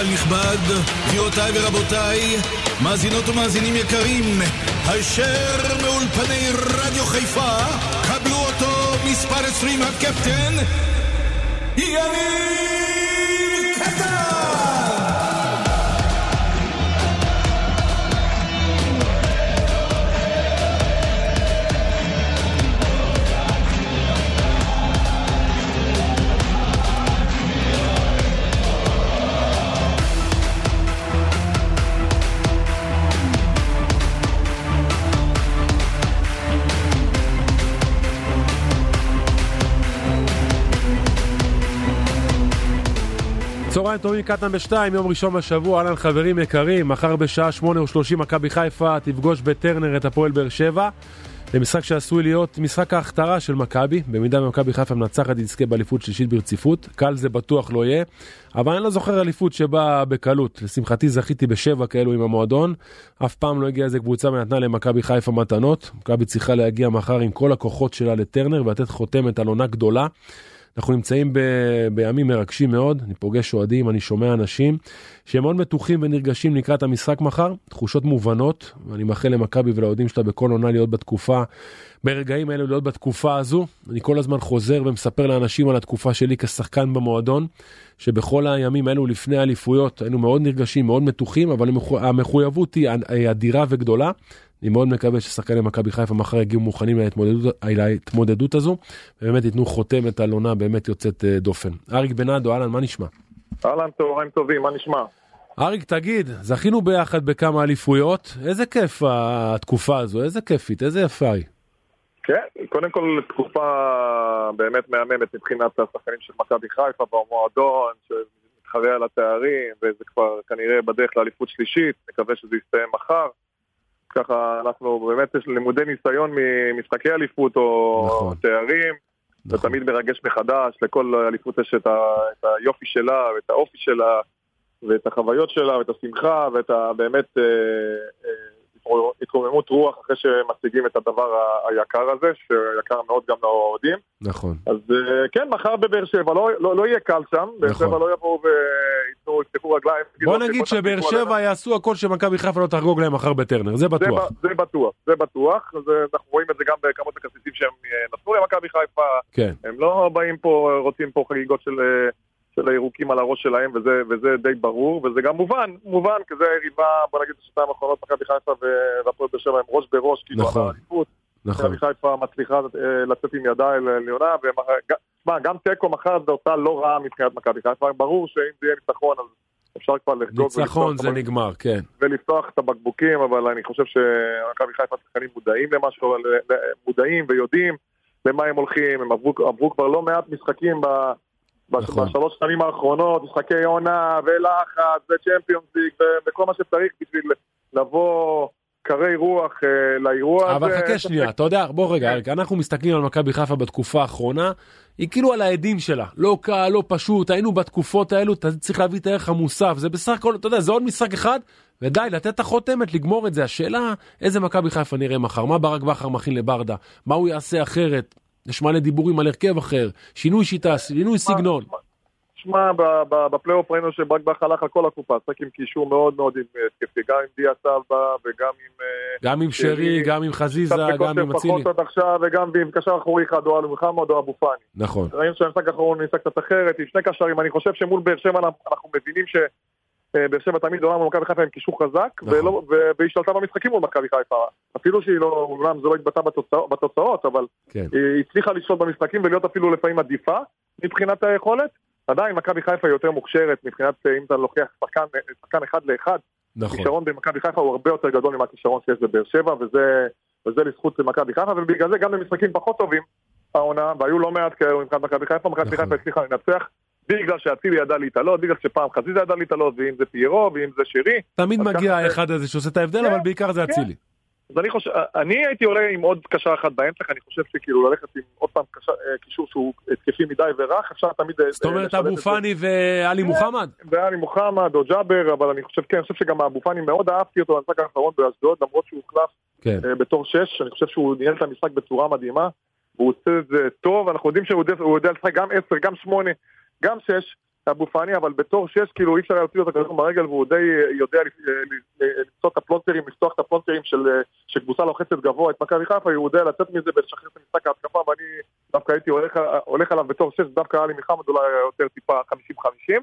קהל נכבד, גבירותיי ורבותיי, מאזינות ומאזינים יקרים, הישר מאולפני רדיו חיפה, קבלו אותו מספר 20 הקפטן, יניב צהריים טובים, קטן בשתיים, יום ראשון בשבוע, אהלן חברים יקרים, מחר בשעה שמונה ושלושים מכבי חיפה תפגוש בטרנר את הפועל באר שבע. למשחק שעשוי להיות משחק ההכתרה של מכבי, במידה ומכבי חיפה מנצחת תזכה באליפות שלישית ברציפות, קל זה בטוח לא יהיה, אבל אני לא זוכר אליפות שבאה בקלות, לשמחתי זכיתי בשבע כאלו עם המועדון, אף פעם לא הגיעה איזה קבוצה ונתנה למכבי חיפה מתנות, מכבי צריכה להגיע מחר עם כל הכוחות שלה לטרנר ולתת חותמת על עונה גדולה. אנחנו נמצאים ב, בימים מרגשים מאוד, אני פוגש אוהדים, אני שומע אנשים שהם מאוד מתוחים ונרגשים לקראת המשחק מחר, תחושות מובנות, ואני מאחל למכבי ולאוהדים שלה בכל עונה להיות בתקופה, ברגעים האלה להיות בתקופה הזו. אני כל הזמן חוזר ומספר לאנשים על התקופה שלי כשחקן במועדון, שבכל הימים האלו לפני האליפויות היינו מאוד נרגשים, מאוד מתוחים, אבל המחויבות היא אדירה וגדולה. אני מאוד מקווה ששחקני מכבי חיפה מחר יגיעו מוכנים להתמודדות, להתמודדות הזו, ובאמת ייתנו חותמת על עונה באמת יוצאת אה, דופן. אריק בנאדו, אהלן, מה נשמע? אהלן, צהריים טובים, מה נשמע? אריק, תגיד, זכינו ביחד בכמה אליפויות, איזה כיף התקופה הזו, איזה כיפית, איזה יפה היא. כן, קודם כל תקופה באמת מהממת מבחינת השחקנים של מכבי חיפה במועדון, שמתחרה על התארים, וזה כבר כנראה בדרך לאליפות שלישית, נקווה שזה יסתיים מחר. ככה אנחנו באמת יש לימודי ניסיון ממשחקי אליפות או נכון. תארים. נכון. זה תמיד מרגש מחדש, לכל אליפות יש את, ה, את היופי שלה ואת האופי שלה ואת החוויות שלה ואת השמחה ואת ה, באמת אה, אה, התרוממות רוח אחרי שמשיגים את הדבר היקר הזה, שיקר מאוד גם לאוהדים. נכון. אז אה, כן, מחר בבאר שבע, לא, לא, לא יהיה קל שם, באר נכון. שבע לא יבואו וייתנו, יפתחו רגליים. בוא נגיד שבאר שבע יעשו הכל שמכבי חיפה לא תחגוג להם מחר בטרנר, זה בטוח. זה, זה בטוח, זה בטוח, זה, אנחנו רואים את זה גם בכמות הכרטיסים שהם אה, נתנו למכבי חיפה. כן. הם לא באים פה, רוצים פה חגיגות של... של הירוקים על הראש שלהם, וזה, וזה די ברור, וזה גם מובן, מובן, כי זה היריבה, בוא נגיד, בשנתיים האחרונות, מכבי חיפה והפועל באר שבע הם ראש בראש, כאילו, נכון, האליפות. נכון. מכבי חיפה מצליחה אה, לצאת עם ידיים לעליונה, ותשמע, גם תיקו מחר זה אותה לא רעה מבחינת מכבי חיפה, ברור שאם זה יהיה ניצחון, אז אפשר כבר לחגוג. ניצחון זה נגמר, כן. ולפתוח את הבקבוקים, אבל אני חושב שמכבי חיפה שחקנים מודעים למשהו, מודעים ויודעים למה הם הולכים, הם עברו, עברו כבר לא מעט משחקים ב... נכון. בשלוש שנים האחרונות, משחקי עונה ולחץ וצ'מפיונס ליג וכל מה שצריך בשביל לבוא קרי רוח אה, לאירוע הזה. אבל חכה שנייה, אתה יודע, בוא רגע, כן. אנחנו מסתכלים על מכבי חיפה בתקופה האחרונה, היא כאילו על העדים שלה, לא קל, לא פשוט, היינו בתקופות האלו, אתה צריך להביא את הערך המוסף, זה בסך הכל, אתה יודע, זה עוד משחק אחד, ודי, לתת את החותמת, לגמור את זה. השאלה, איזה מכבי חיפה נראה מחר, מה ברק בכר מכין לברדה, מה הוא יעשה אחרת, יש מלא דיבורים על הרכב אחר, שינוי שיטה, שינוי סגנון. שמע, בפלייאוף ראינו שברק בכר הלך על כל הקופה, שחק עם קישור מאוד מאוד התקפי, גם עם דיה סבא וגם עם... אה, גם עם שרי, גם עם חזיזה, גם עם אצילי. פחות עד עכשיו, וגם עם קשר אחורי אחד, או מוחמד או אבו פאני. נכון. ראינו שהמשחק האחרון ניסה קצת אחרת, עם שני קשרים, אני חושב שמול באר שבע אנחנו מבינים ש... אה, באר שבע תמיד עולה מול מכבי חיפה עם קישור חזק, נכון. והיא השתלטה במשחקים מול מכבי חיפה. אפילו שהיא לא, אומנם זה לא התבטא בתוצאות, בתוצאות אבל כן. היא הצליחה לשלוט במשחקים ולהיות אפילו לפעמים עדיפה מבחינת היכולת. עדיין מכבי חיפה היא יותר מוכשרת מבחינת, אה, אם אתה לוקח שחקן, שחקן אחד לאחד, נכון. כישרון במכבי חיפה הוא הרבה יותר גדול ממה כישרון שיש בבאר שבע, וזה, וזה לזכות מכבי חיפה, ובגלל זה גם במשחקים פחות טובים העונה, והיו לא מעט כאלו מבחינת מכבי חיפה, מכבי נכון. חיפה הצליחה לנצח. בגלל שאצילי ידע להתעלות, בגלל שפעם חזיזה ידע להתעלות, ואם זה פיירו, ואם זה שרי. תמיד מגיע האחד הזה שעושה את ההבדל, אבל כן, בעיקר זה אצילי. כן. אז אני חושב, אני הייתי עולה עם עוד קשר אחד באמצע, אני חושב שכאילו ללכת עם עוד פעם אה, קישור שהוא התקפי מדי ורך, אפשר תמיד... אה, זאת אומרת אבו פאני ואלי כן, מוחמד? ואלי מוחמד או ג'אבר, אבל אני חושב, כן, אני חושב שגם אבו פאני מאוד אהבתי אותו במשחק האחרון באשדוד, למרות שהוא הוחלף כן. אה, בתור שש, אני חושב שהוא ניהל את המשחק בצורה מדהימה, והוא עושה את זה טוב, אנחנו יודעים שהוא יודע לשחק גם עשר, גם שמונה, גם שש, אבו פאני, אבל בתור שש, כאילו אי אפשר היה להוציא לו את הכדור ברגל, והוא די יודע למצוא את הפלונטרים, לפתוח את הפלונטרים של קבוצה לוחצת גבוה את מכבי חיפה, הוא יודע לצאת מזה ולשחרר את המשחק ההתקפה, ואני דווקא הייתי הולך, הולך עליו בתור שש, דווקא עלי מוחמד אולי יותר טיפה 50-50.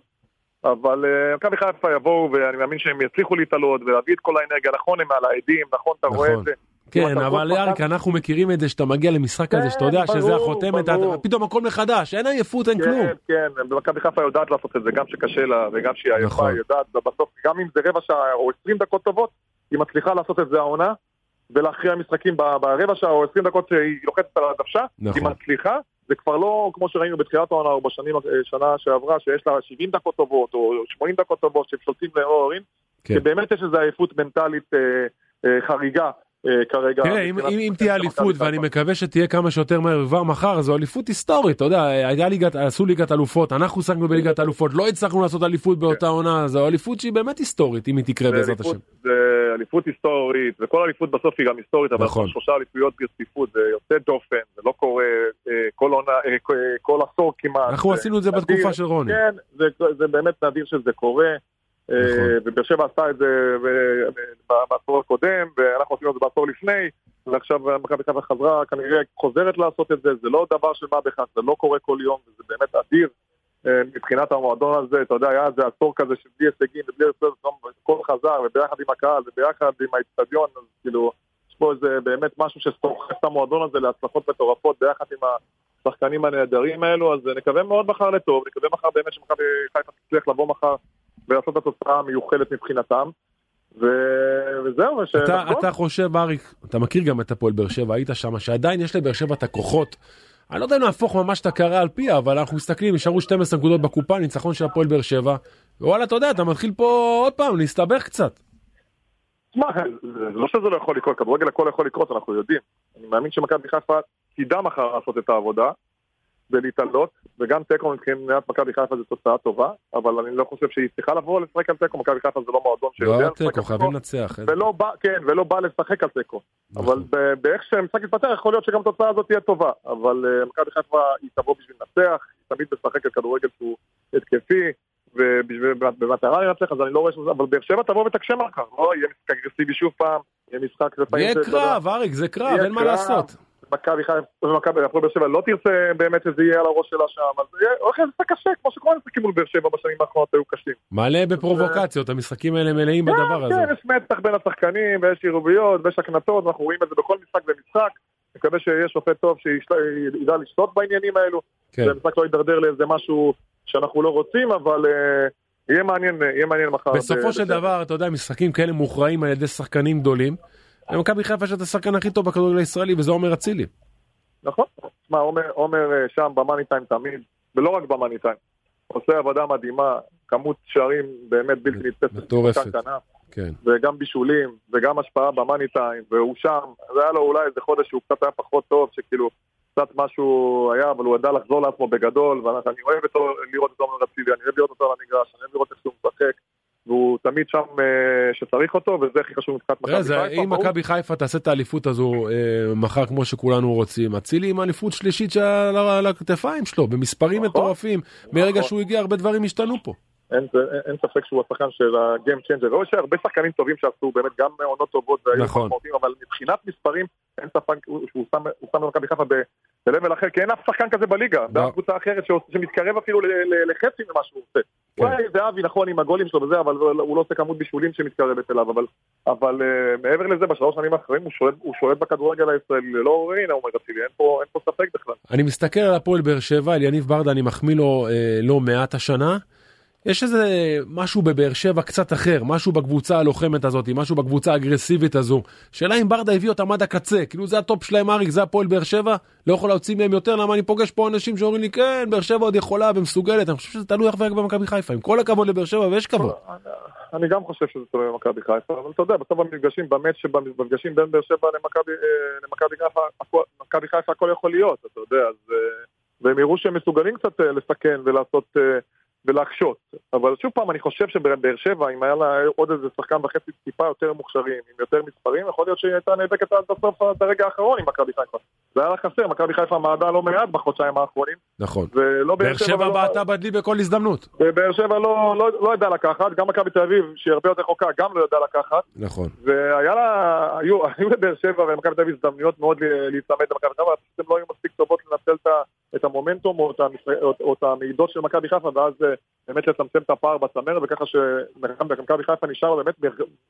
אבל מכבי חיפה יבואו, ואני מאמין שהם יצליחו להתעלות ולהביא את כל האנרגיה, נכון הם על העדים, נכון אתה רואה את זה. כן, אבל אריק, אנחנו מכירים את זה שאתה מגיע למשחק כזה, שאתה יודע שזה החותמת, פתאום הכל מחדש, אין עייפות, אין כלום. כן, כן, ומכבי חיפה יודעת לעשות את זה, גם שקשה לה וגם שהיא עייפה, היא יודעת, ובסוף, גם אם זה רבע שעה או עשרים דקות טובות, היא מצליחה לעשות את זה העונה, ולהכריע משחקים ברבע שעה או עשרים דקות שהיא לוחצת על הדוושה, היא מצליחה, זה כבר לא כמו שראינו בתחילת העונה או בשנים, שנה שעברה, שיש לה 70 דקות טובות או 80 דקות טובות שהם שולטים לאוהרים, שבאמת יש איזו עייפות מנטלית חריגה כרגע. תראה, אם, אם, אם תהיה אליפות, ואני מקווה שתהיה כמה שיותר מהר כבר מחר, זו אליפות היסטורית, אתה יודע, היה ליגת, עשו ליגת אלופות, אנחנו שחקנו בליגת אלופות, לא הצלחנו לעשות אליפות באותה עונה, זו אליפות שהיא באמת היסטורית, אם היא תקרה בעזרת השם. זה אליפות היסטורית, וכל אליפות בסוף היא גם היסטורית, אבל נכון. שלושה אליפויות ברציפות, זה יוצא דופן, זה לא קורה כל עונה, כל עשור כמעט. אנחנו עשינו את זה בתקופה של רוני. כן, זה, זה באמת נדיר שזה קורה. נכון. ובאר שבע עשתה את זה בעשור הקודם, ואנחנו עשינו את זה בעשור לפני, ועכשיו מכבי חיפה חזרה, כנראה חוזרת לעשות את זה, זה לא דבר של מה בכך, זה לא קורה כל יום, וזה באמת אדיר מבחינת המועדון הזה, אתה יודע, היה איזה עשור כזה של בלי הישגים ובלי הישגים, הכל חזר, וביחד עם הקהל, וביחד עם האצטדיון, אז כאילו, יש פה איזה באמת משהו שסוחף את המועדון הזה להצלחות מטורפות ביחד עם השחקנים הנהדרים האלו, אז נקווה מאוד מחר לטוב, נקווה מחר באמת שמכבי חיפה תצליח לבוא מחר ולעשות את התוצאה המיוחלת מבחינתם. ו... וזהו, אתה, אתה חושב, אריק, אתה מכיר גם את הפועל באר שבע, היית שם, שעדיין יש לבאר שבע את הכוחות. אני לא יודע אם נהפוך ממש את הקערה על פיה, אבל אנחנו מסתכלים, נשארו 12 נקודות בקופה, ניצחון של הפועל באר שבע, ווואלה, אתה יודע, אתה מתחיל פה עוד פעם להסתבך קצת. תשמע, לא שזה לא יכול לקרות, כדורגל הכל יכול לקרות, אנחנו יודעים. אני מאמין שמכבי חיפה תדע מחר לעשות את העבודה, ולהתעלות, וגם תיקו מבחינת מכבי חיפה זו תוצאה טובה, אבל אני לא חושב שהיא צריכה לבוא לשחק על תיקו, מכבי חיפה זה לא מועדון שיודע לשחק על תיקו. חייבים לנצח. ולא בא, כן, ולא בא לשחק על תיקו. נכון. אבל באיך שהמשחק יתפתח, יכול להיות שגם התוצאה הזאת תהיה טובה. אבל מכבי חיפה היא תבוא בשביל לנצח, היא תמיד תשחק על כדורגל שהוא התקפי, ובמטרה לנצח, אז אני לא רואה שזה, אבל באר שבע תבוא ותקשה מחר, לא יהיה משחק אגרסיבי שוב פעם, יהיה משחק... יהיה קרב, אריק, זה קרב, אין מה לעשות. מכבי חיפה ומכבי הפועל באר שבע לא תרצה באמת שזה יהיה על הראש שלה שם, אז זה הולך להיות קשה, כמו שכל המשחקים מול באר שבע בשנים האחרונות היו קשים. מלא בפרובוקציות, המשחקים האלה מלאים בדבר הזה. כן, יש מתח בין השחקנים, ויש עירוביות, ויש הקנטות, ואנחנו רואים את זה בכל משחק ומשחק. מקווה שיש שופט טוב שידע לשלוט בעניינים האלו, שהמשחק לא יידרדר לאיזה משהו שאנחנו לא רוצים, אבל יהיה מעניין, יהיה מעניין מחר. בסופו של דבר, אתה יודע, משחקים כאלה מוכרעים על ידי שחקנים גדולים. במכבי חיפה שאתה השחקן הכי טוב בכדורגל הישראלי וזה עומר אצילי. נכון, תשמע עומר שם במאני טיים תמיד, ולא רק במאני טיים, עושה עבודה מדהימה, כמות שערים באמת בלתי נתפסת, מטורפת, כן. וגם בישולים, וגם השפעה במאני טיים, והוא שם, זה היה לו אולי איזה חודש שהוא קצת היה פחות טוב, שכאילו קצת משהו היה, אבל הוא ידע לחזור לעצמו בגדול, ואני אוהב אותו, לראות את עומר אצילי, אני אוהב לראות אותו על המגרש, אני אוהב לראות איך שהוא משחק. והוא תמיד שם שצריך אותו, וזה הכי חשוב מבחינת מכבי חיפה. אם מכבי חיפה תעשה את האליפות הזו מחר כמו שכולנו רוצים, אצילי עם אליפות שלישית על הכתפיים שלו, במספרים מטורפים. מרגע שהוא הגיע הרבה דברים השתנו פה. אין, אין ספק שהוא השחקן של ה game changer, יש הרבה שחקנים טובים שעשו באמת גם עונות טובות והיו נכון. משמעותיים, אבל מבחינת מספרים אין ספק שהוא שם, שם במכבי חיפה ב-level אחר, כי אין אף שחקן כזה בליגה, באף לא. קבוצה אחרת שמתקרב אפילו לחצי ממה שהוא עושה. כן. אולי זהבי נכון עם הגולים שלו וזה, אבל הוא לא עושה כמות בישולים שמתקרבת אליו, אבל, אבל uh, מעבר לזה, בשלוש שנים האחרונות הוא שולט בכדורגל הישראלי ללא עוררין, עומר אצילי, אין פה, אין פה ספק בכלל. אני מסתכל על הפועל באר שבע, על יניב ברדה, אני מחמיא לו אה, לא מעט השנה. יש איזה משהו בבאר שבע קצת אחר, משהו בקבוצה הלוחמת הזאת, משהו בקבוצה האגרסיבית הזו. שאלה אם ברדה הביא אותם עד הקצה, כאילו זה ה top שלהם אריק, זה הפועל באר שבע, לא יכול להוציא מהם יותר, למה אני פוגש פה אנשים שאומרים לי כן, באר שבע עוד יכולה ומסוגלת, אני חושב שזה תלוי אך ורק במכבי חיפה, עם כל הכבוד לבאר שבע ויש כבוד. אני גם חושב שזה תלוי במכבי חיפה, אבל אתה יודע, בסוף המפגשים, באמת שבמפגשים בין באר שבע למכבי מכבי חיפה הכל יכול להיות, אתה יודע, אז... והם יראו שהם מסוגלים קצת לסכן ולעשות ולהקשות. אבל שוב פעם, אני חושב שבאר שבע, אם היה לה עוד איזה שחקן וחצי טיפה יותר מוכשרים, עם יותר מספרים, יכול להיות שהיא הייתה נאבקת עד הסוף, עד הרגע האחרון עם מכבי חיפה. זה היה לה חסר, מכבי חיפה מעדה לא מעט בחודשיים האחרונים. נכון. ולא באר שבע בעטה בדלי בכל הזדמנות. ובאר שבע לא, לא, לא ידעה לקחת, גם מכבי תל אביב, שהיא הרבה יותר רחוקה, גם לא ידעה לקחת. נכון. והיה לה, היו, היו לבאר שבע ומכבי תל אביב הזדמנויות מאוד להצטמד למכבי חיפה, הם לא היו מספיק טובות לנצל את המומנטום או את המעידות של מכבי חיפה, ואז אה, באמת לצמצם את הפער בצמרת, וככה שמכבי חיפה נשאר באמת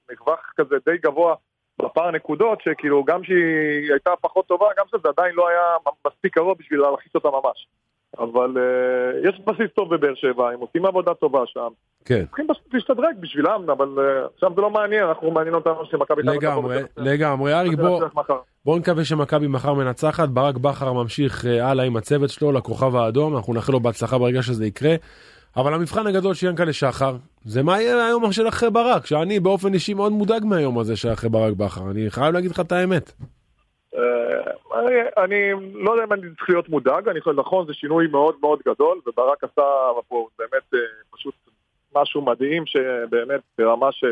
מרווח כזה די גבוה בפער נקודות, שכאילו גם שהיא הייתה פחות טובה, גם שזה עדיין לא היה מספיק קרוב בשביל להלחיץ אותה ממש. אבל uh, יש בסיס טוב בבאר שבע, הם עושים עבודה טובה שם. כן. צריכים פשוט להשתדרג בשבילם, אבל uh, עכשיו זה לא מעניין, אנחנו מעניין אותנו שמכבי... לגמרי, לגמרי. אריק, בוא, בוא נקווה שמכבי מחר מנצחת, ברק בכר ממשיך uh, הלאה עם הצוות שלו לכוכב האדום, אנחנו נאחל לו בהצלחה ברגע שזה יקרה. אבל המבחן הגדול שיענקל'ה שחר, זה מה יהיה היום של אחרי ברק, שאני באופן אישי מאוד מודאג מהיום הזה של אחרי ברק בכר, אני חייב להגיד לך את האמת. אה, אני לא יודע אם אני צריך להיות מודאג, אני חושב, נכון, זה שינוי מאוד מאוד גדול, וברק עשה פה באמת אה, פשוט משהו מדהים, שבאמת ברמה ש...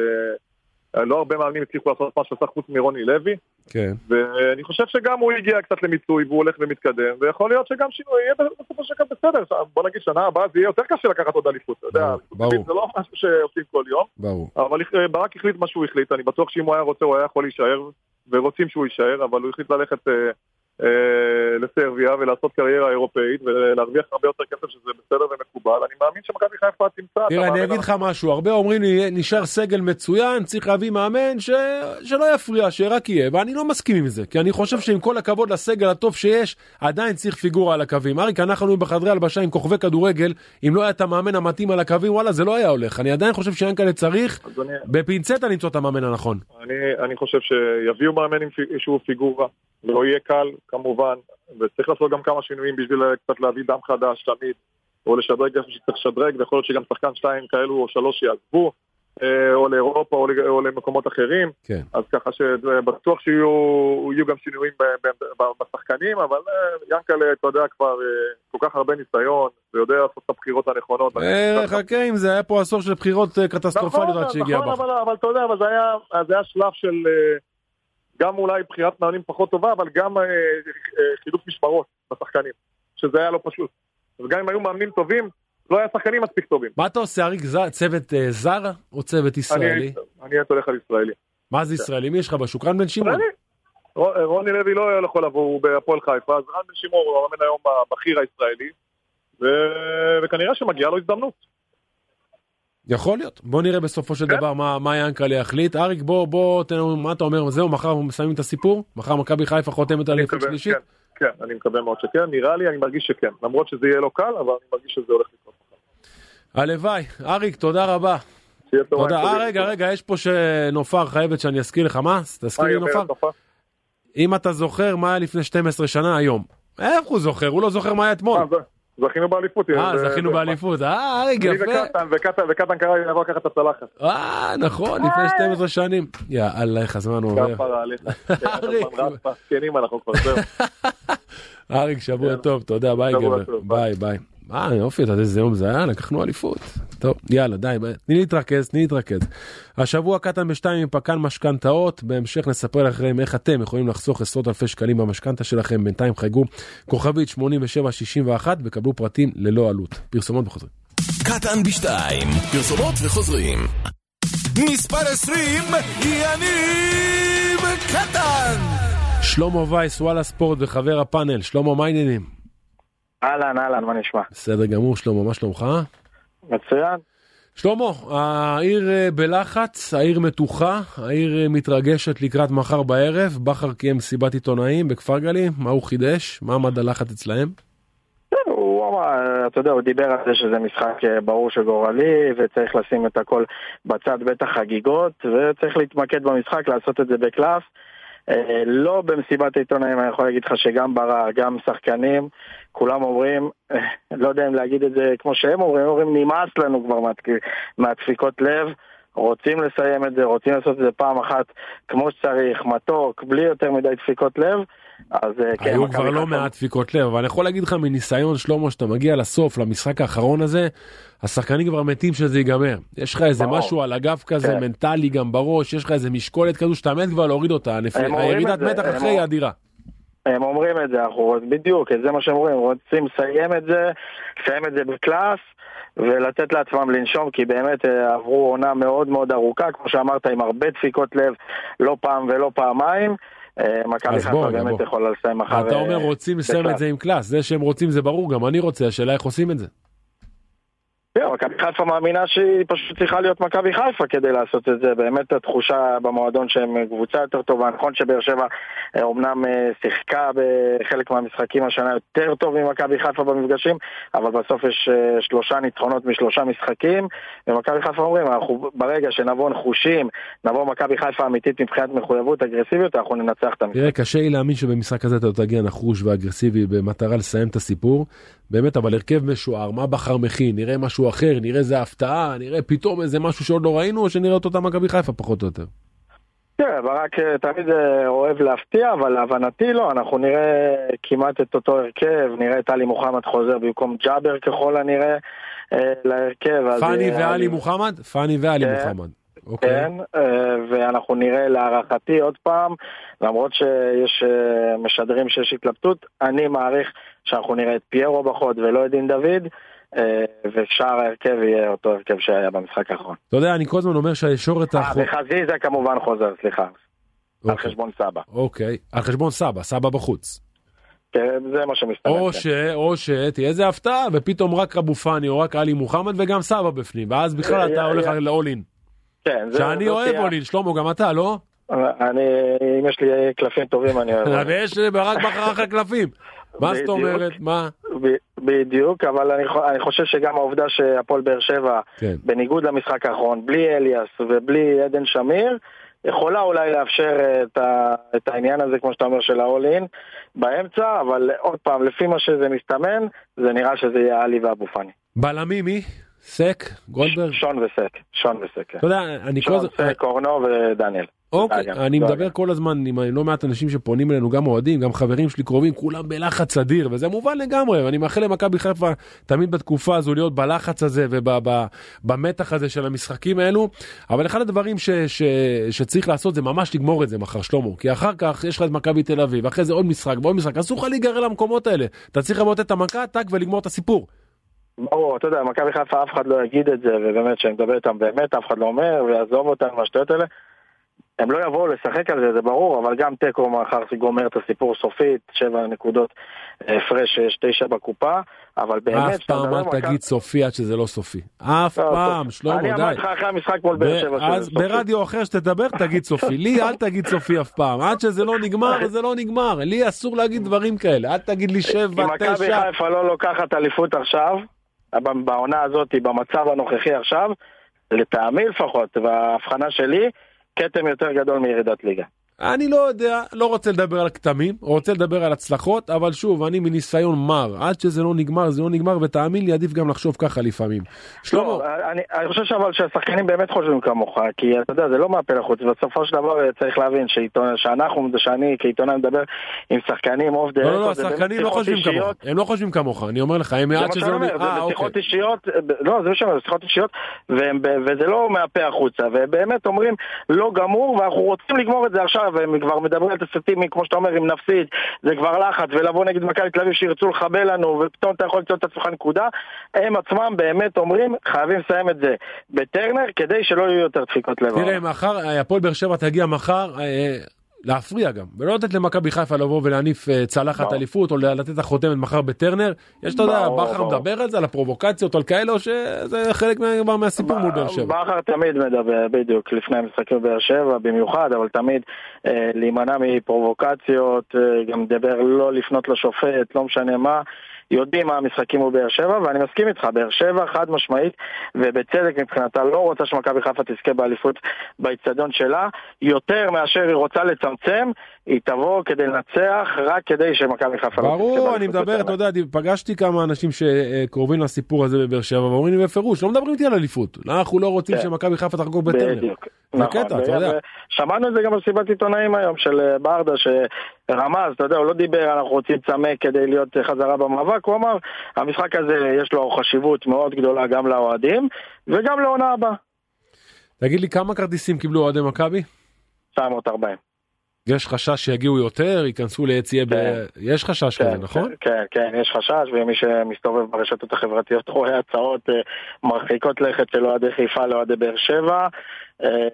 לא הרבה מאמנים הצליחו לעשות מה שעשה חוץ מרוני לוי. כן. ואני חושב שגם הוא הגיע קצת למיצוי והוא הולך ומתקדם, ויכול להיות שגם שינוי יהיה בסופו של דבר בסדר. בוא נגיד שנה הבאה זה יהיה יותר קשה לקחת עוד אליפות, אתה יודע. ברור. זה לא משהו שעושים כל יום. ברור. אבל ברק החליט מה שהוא החליט, אני בטוח שאם הוא היה רוצה הוא היה יכול להישאר, ורוצים שהוא יישאר, אבל הוא החליט ללכת... אה, לסרביה ולעשות קריירה אירופאית ולהרוויח הרבה יותר כסף שזה בסדר ומקובל. אני מאמין שמכבי חיפה תמצא... תראה, אני אגיד לך משהו, הרבה אומרים לי, נשאר סגל מצוין, צריך להביא מאמן ש... שלא יפריע, שרק יהיה, ואני לא מסכים עם זה, כי אני חושב שעם כל הכבוד לסגל הטוב שיש, עדיין צריך פיגורה על הקווים. אריק, אנחנו בחדרי הלבשה עם כוכבי כדורגל, אם לא היה את המאמן המתאים על הקווים, וואלה, זה לא היה הולך. אני עדיין חושב שיאנקל'ה צריך בפינצטה למצוא את המאמן הנכון. אני, אני חושב שיביאו מאמן עם שהוא פיגורה, לא יהיה קל, כמובן, וצריך לעשות גם כמה שינויים בשביל קצת להביא דם חדש תמיד, או לשדרג איפה שצריך לשדרג, ויכול להיות שגם שחקן שתיים כאלו או שלוש יעזבו, אה, או לאירופה או למקומות אחרים. כן. אז ככה שבטוח שיהיו גם שינויים בשחקנים, אבל אה, ינקלה, אתה יודע, כבר אה, כל כך הרבה ניסיון, ויודע לעשות את הבחירות הנכונות. חכה עם זה, היה פה עשור של בחירות קטסטרופליות עד נכון, שהגיע נכון, אבל אתה יודע, אבל זה היה שלב של... גם אולי בחירת מאמנים פחות טובה, אבל גם אה, אה, חילוף משמרות בשחקנים, שזה היה לא פשוט. וגם אם היו מאמנים טובים, לא היה שחקנים מספיק טובים. מה אתה עושה, אריק? צוות אה, זר או צוות ישראלי? אני הייתי הולך על ישראלי. מה זה ישראלי? מי יש לך בשוק? רן בן שמעון. רוני לוי לא יכול לבוא, הוא בהפועל חיפה, אז רן בן שמעון הוא המאמן היום הבכיר הישראלי, וכנראה שמגיעה לו הזדמנות. יכול להיות. בוא נראה בסופו של. דבר מה, מה ינקלה יחליט. אריק, בוא, בוא, תן לנו מה אתה אומר, זהו, מחר מסיימים את הסיפור? מחר מכבי חיפה חותמת על איפה שלישית? כן, כן, אני מקווה מאוד שכן. נראה לי, אני מרגיש שכן. למרות שזה יהיה לא קל, אבל אני מרגיש שזה הולך לקרות. הלוואי. אריק, תודה רבה. תודה. אה, רגע, רגע, יש פה שנופר חייבת שאני אזכיר לך, מה? תזכיר לי נופר. אם אתה זוכר מה היה לפני 12 שנה היום. איך הוא זוכר? הוא לא זוכר מה היה אתמול. אה, זכינו באליפות. אה, זכינו באליפות, אה, רגע, יפה. וקטן קרא לי לבוא לקחת את הצלחת. אה, נכון, לפני 12 שנים. יאללה, איך הזמן עובר. כפרה עליך. אריק, שבוע טוב, תודה, ביי גבר. bye, bye. אה, יופי, אתה יודע איזה יום זה היה? לקחנו אליפות. טוב, יאללה, די, תני להתרכז, תני להתרכז. השבוע קטן בשתיים עם פקן משכנתאות, בהמשך נספר לכם איך אתם יכולים לחסוך עשרות אלפי שקלים במשכנתה שלכם, בינתיים חייגו כוכבית 8761 וקבלו פרטים ללא עלות. פרסומות וחוזרים. קטן בשתיים, פרסומות וחוזרים. מספר 20, יניב קטן! שלמה וייס, וואלה ספורט וחבר הפאנל, שלמה, מה העניינים? אהלן, אהלן, מה נשמע? בסדר גמור, שלמה, מה שלומך? מצוין. שלמה, העיר אה, בלחץ, העיר מתוחה, העיר אה, מתרגשת לקראת מחר בערב, בכר קיים מסיבת עיתונאים בכפר גלים, מה הוא חידש? מה עמד הלחץ אצלהם? הוא אמר, אתה יודע, הוא דיבר על זה שזה משחק אה, ברור שגורלי וצריך לשים את הכל בצד בית החגיגות וצריך להתמקד במשחק, לעשות את זה בקלף. לא במסיבת העיתונאים, אני יכול להגיד לך שגם ברק, גם שחקנים, כולם אומרים, לא יודע אם להגיד את זה כמו שהם אומרים, אומרים נמאס לנו כבר מהדפיקות לב, רוצים לסיים את זה, רוצים לעשות את זה פעם אחת כמו שצריך, מתוק, בלי יותר מדי דפיקות לב, אז אה, כן, היו כבר לא מעט דפיקות לב, אבל אני יכול להגיד לך מניסיון שלמה שאתה מגיע לסוף, למשחק האחרון הזה, השחקנים כבר מתים שזה ייגמר. יש לך איזה. משהו על הגב כזה, כן. מנטלי גם בראש, יש לך איזה משקולת כזו שאתה מת כבר להוריד אותה, הירידת מתח אחרי היא אדירה. הם אומרים את זה, אנחנו בדיוק, זה מה שהם אומרים, רוצים לסיים את זה, לסיים את זה בקלאס ולתת לעצמם לנשום, כי באמת אה, עברו עונה מאוד מאוד ארוכה, כמו שאמרת, עם הרבה דפיקות לב, לא פעם ולא פעמיים. אה, מכבי חיפה באמת. יכולה לסיים מחר. אתה אומר רוצים לסיים. את זה עם קלאס, זה שהם רוצים זה ברור, גם אני רוצה, השאלה איך עושים את זה. כן, מכבי חיפה מאמינה שהיא פשוט צריכה להיות מכבי חיפה כדי לעשות את זה. באמת התחושה במועדון שהם קבוצה יותר טובה. נכון שבאר שבע אה, אומנם אה, שיחקה בחלק מהמשחקים השנה יותר טוב ממכבי חיפה במפגשים, אבל בסוף יש אה, שלושה ניצחונות משלושה משחקים. ומכבי חיפה אומרים, אנחנו ברגע שנבוא נחושים, נבוא מכבי חיפה אמיתית מבחינת מחויבות, אגרסיביות, אנחנו ננצח את המשחק. תראה, קשה לי להאמין שבמשחק הזה אתה תגיע נחוש ואגרסיבי במטרה לסיים את הסיפור. באמת, אבל הרכב משוער, מה בחר מכין, נראה משהו אחר, נראה איזה הפתעה, נראה פתאום איזה משהו שעוד לא ראינו, או שנראה את אותה מכבי חיפה פחות או יותר. כן, ברק אה, תמיד אה, אוהב להפתיע, אבל להבנתי לא, אנחנו נראה כמעט את אותו הרכב, נראה את עלי מוחמד חוזר במקום ג'אבר ככל הנראה אה, להרכב. פאני אני- מוחמד? פאני ואלי כן. מוחמד. אוקיי. כן, ואנחנו נראה להערכתי עוד פעם, למרות שיש משדרים שיש התלבטות, אני מעריך שאנחנו נראה את פיירו בחוד ולא את דין דוד, ושאר ההרכב יהיה אותו הרכב שהיה במשחק האחרון. אתה יודע, אני כל הזמן אומר שהישורת אה, האחרונה... וחזיזה כמובן חוזר, סליחה, על חשבון סבא. אוקיי, על חשבון סבא, סבא בחוץ. כן, זה מה שמסתמן. או כן. ש... או שתהיה איזה הפתעה, ופתאום רק אבו פאני או רק עלי מוחמד וגם סבא בפנים, ואז בכלל אתה אה, הולך אה, לאול אין. כן, זה- שאני אוהב תהיה- אול אין, שלמה, גם אתה, לא? אני, אם יש לי קלפים טובים אני אוהב. ויש רק בחר אחרי קלפים. מה זאת. אומרת? מה? בדיוק, אבל אני, אני חושב שגם העובדה שהפועל באר שבע, כן. בניגוד למשחק האחרון, בלי אליאס ובלי עדן שמיר, יכולה אולי לאפשר אה, את, ה, את העניין הזה, כמו שאתה אומר, של ה-all in באמצע, אבל עוד פעם, לפי מה שזה מסתמן, זה נראה שזה יהיה עלי ואבו פאני. בלמים מי? סק? גולדברג? שון וסק, שון וסק, כן. אתה יודע, אני כל שון, הזמן... סק, אורנו ודניאל. אוקיי, אני. מדבר כל הזמן עם לא מעט אנשים שפונים אלינו, גם אוהדים, גם חברים שלי קרובים, כולם בלחץ אדיר, וזה מובן לגמרי, ואני מאחל למכבי חיפה תמיד בתקופה הזו להיות בלחץ הזה ובמתח הזה של המשחקים האלו, אבל אחד הדברים ש, ש, שצריך לעשות זה ממש לגמור את זה מחר, שלמה, כי אחר כך יש לך את מכבי תל אביב, אחרי זה עוד משחק ועוד משחק, אסור לך להיגרר למקומות האלה, אתה צריך לבוא את המכה, טאק ולגמור את הסיפור. ברור, אתה יודע, מכבי חיפה אף אחד לא יגיד את זה, ובאמת, כשאני מדבר איתם באמת, אף אחד לא אומר, ויעזוב אותנו מהשטויות האלה. הם לא יבואו לשחק על זה, זה ברור, אבל גם תיקו מחר גומר את הסיפור סופית, שבע נקודות אה, הפרש, יש תשע בקופה, אבל באמת... אף פעם אל מכבי- תגיד סופי עד שזה לא סופי. אף לא, פעם. שלמה, אני די. אמרתי לך אחרי המשחק מול באר שבע שזה אז סופי. ברדיו אחר שתדבר תגיד סופי, לי אל תגיד סופי אף פעם, עד שזה לא נגמר זה לא נגמר, לי אסור להגיד דברים כאלה, אל תגיד לי אם שבע, מכבי תשע, חיפה לא לוקחת אליפות עכשיו, בעונה הזאת, במצב הנוכחי עכשיו, לטעמי לפחות, וההבחנה שלי, כתם יותר גדול מירידת ליגה. אני לא יודע, לא רוצה לדבר על כתמים, רוצה לדבר על הצלחות, אבל שוב, אני מניסיון מר, עד שזה לא נגמר זה לא נגמר, ותאמין לי עדיף גם לחשוב ככה לפעמים. שלמה, לא, אני, אני חושב אבל שהשחקנים באמת חושבים כמוך, כי אתה יודע, זה לא מהפה לחוץ, בסופו של דבר צריך להבין שעיתונא, שאנחנו, שאני כעיתונאי מדבר עם שחקנים אוף דה לא, לא, לא, השחקנים לא חושבים כמוך, הם לא חושבים כמוך, אני אומר לך, הם עד שזה לא זה אה, בשיחות. אישיות, לא, זה זה שיחות אישיות, וזה לא מהפה החוצה, ובאמת אומרים, לא גמור, ואנחנו רוצים לגמור את זה עכשיו, והם כבר מדברים על תסריטים, כמו שאתה אומר, אם נפסיד, זה כבר לחץ, ולבוא נגד מכבי תל אביב שירצו לחבל לנו, ופתאום אתה יכול למצוא את עצמך נקודה, הם עצמם באמת אומרים, חייבים לסיים את זה בטרנר, כדי שלא יהיו יותר דפיקות לב. תראה, מחר, אה, הפועל באר שבע תגיע מחר, אה, להפריע גם, ולא לתת למכבי חיפה לבוא ולהניף אה, צלחת. אליפות, או לתת את החותמת מחר בטרנר. יש, אתה יודע, בכר. מדבר על זה, על הפרובוקציות, על כאלה, או שזה חלק כבר מהסיפור מול באר שבע. בכר תמיד מדבר, בדיוק, לפני המשחקים בבאר שבע במיוחד, אבל תמיד אה, להימנע מפרובוקציות, אה, גם מדבר לא לפנות לשופט, לא משנה מה. יודעים מה המשחקים הוא באר שבע, ואני מסכים איתך, באר שבע חד משמעית, ובצדק מבחינתה לא רוצה שמכבי חיפה תזכה באליפות באיצטדיון שלה, יותר מאשר היא רוצה לצמצם, היא תבוא כדי לנצח, רק כדי שמכבי חיפה לא. ברור, אני מדבר, אתה יודע, פגשתי כמה אנשים שקרובים לסיפור הזה בבאר שבע, ואומרים לי בפירוש, לא מדברים איתי על אליפות. אנחנו לא רוצים כן. שמכבי חיפה תחגוג בטרנר. בדיוק. יודע. שמענו את זה גם במסיבת עיתונאים היום של אה, ברדה שרמז, אתה יודע, הוא לא דיבר אנחנו רוצים צמא כדי להיות חזרה במאבק, הוא אמר המשחק הזה יש לו חשיבות מאוד גדולה גם לאוהדים וגם לעונה הבאה. תגיד לי כמה כרטיסים קיבלו אוהדי מכבי? 940. יש חשש שיגיעו יותר, ייכנסו ליציאה, כן. ב... יש חשש כן, כזה, נכון? כן, כן, כן, יש חשש, ומי שמסתובב ברשתות החברתיות רואה הצעות אה, מרחיקות לכת של אוהדי חיפה לאוהדי באר שבע. אה,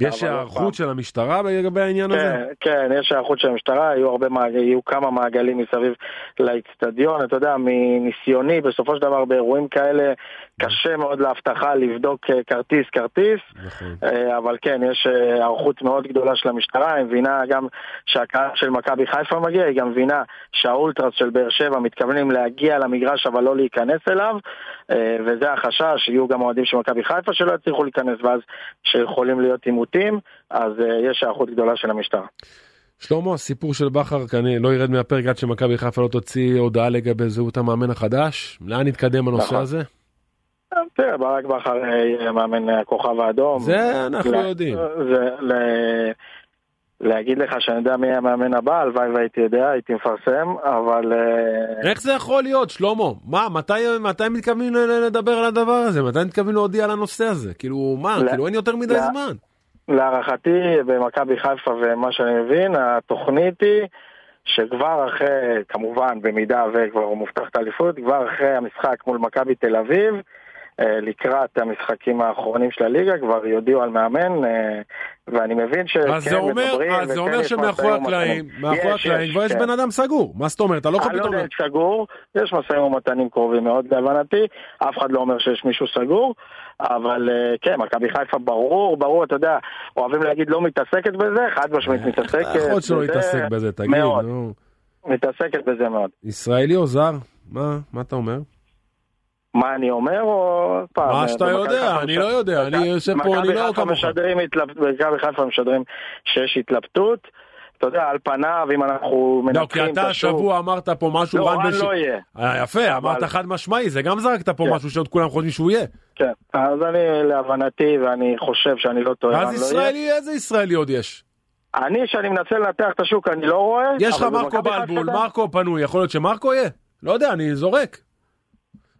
יש היערכות של המשטרה לגבי העניין כן, הזה? כן, יש היערכות של המשטרה, היו, הרבה מעג... יהיו כמה מעגלים מסביב לאיצטדיון, אתה יודע, מניסיוני, בסופו של דבר באירועים כאלה קשה מאוד לאבטחה לבדוק אה, כרטיס כרטיס, נכון. אה, אבל כן, יש אה, היערכות מאוד גדולה של המשטרה, היא מבינה גם שהקהל של מכבי חיפה מגיע, היא גם מבינה שהאולטרס של באר שבע מתכוונים להגיע למגרש אבל לא להיכנס אליו, וזה החשש, יהיו גם אוהדים של מכבי חיפה שלא יצליחו להיכנס ואז שיכולים להיות עימותים, אז יש היערכות גדולה של המשטרה. שלמה, הסיפור של בכר כנראה לא ירד מהפרק עד שמכבי חיפה לא תוציא הודעה לגבי זהות המאמן החדש. לאן נתקדם הנושא נכון. הזה? תראה, ברק בכר יהיה מאמן הכוכב האדום. זה אנחנו לה- יודעים. להגיד לך שאני יודע מי המאמן הבא, הלוואי והייתי יודע, הייתי מפרסם, אבל... אה, איך זה יכול להיות, שלמה? מה, מתי, מתי מתכוונים לדבר על הדבר הזה? מתי מתכוונים להודיע על הנושא הזה? כאילו, מה, לא. כאילו אין יותר מדי לא. זמן. להערכתי, במכבי חיפה ומה שאני מבין, התוכנית היא שכבר אחרי, כמובן, במידה וכבר מובטחת אליפות, כבר אחרי המשחק מול מכבי תל אביב, אה, לקראת המשחקים האחרונים של הליגה, כבר יודיעו על מאמן, אה, ואני מבין שכן אז זה אומר, מדברים, אז זה אומר שמאחורי הקלעים. מאחורי הקלעים כבר יש כן. בן אדם סגור. מה זאת אומרת? אתה לא יכול אני לא פתאום... יודע אם סגור, יש משאים ומתנים קרובים מאוד להבנתי, אף אחד לא אומר שיש מישהו סגור, אבל אה, כן, מכבי חיפה ברור, ברור, אתה יודע, אוהבים להגיד לא מתעסקת בזה, חד משמעית מתעסקת יכול להיות שלא בזה להתעסק בזה, תגיד, נו. מתעסקת בזה מאוד. ישראלי או זר? מה, מה אתה אומר? מה אני אומר, או... פעם, מה אה, שאתה יודע, אני לא יודע, אני יושב פה, אני לא כמוך. מכבי חיפה משדרים שיש התלבטות, אתה יודע, על פניו, אם אנחנו לא, כי אתה. השבוע אמרת פה משהו, לא, רן רן בן ש- לא יהיה. אה, יפה, אמרת אבל- חד משמעי, זה גם זרקת פה כן. משהו שעוד כולם חושבים שהוא יהיה. כן, אז אני, להבנתי, ואני חושב שאני לא טועה, אז לא. ישראלי, איזה ישראלי עוד יש? אני, שאני מנסה לנתח את השוק, אני לא רואה. יש לך מרקו בלבול, מרקו פנוי, יכול להיות שמרקו יהיה? לא יודע, אני זורק.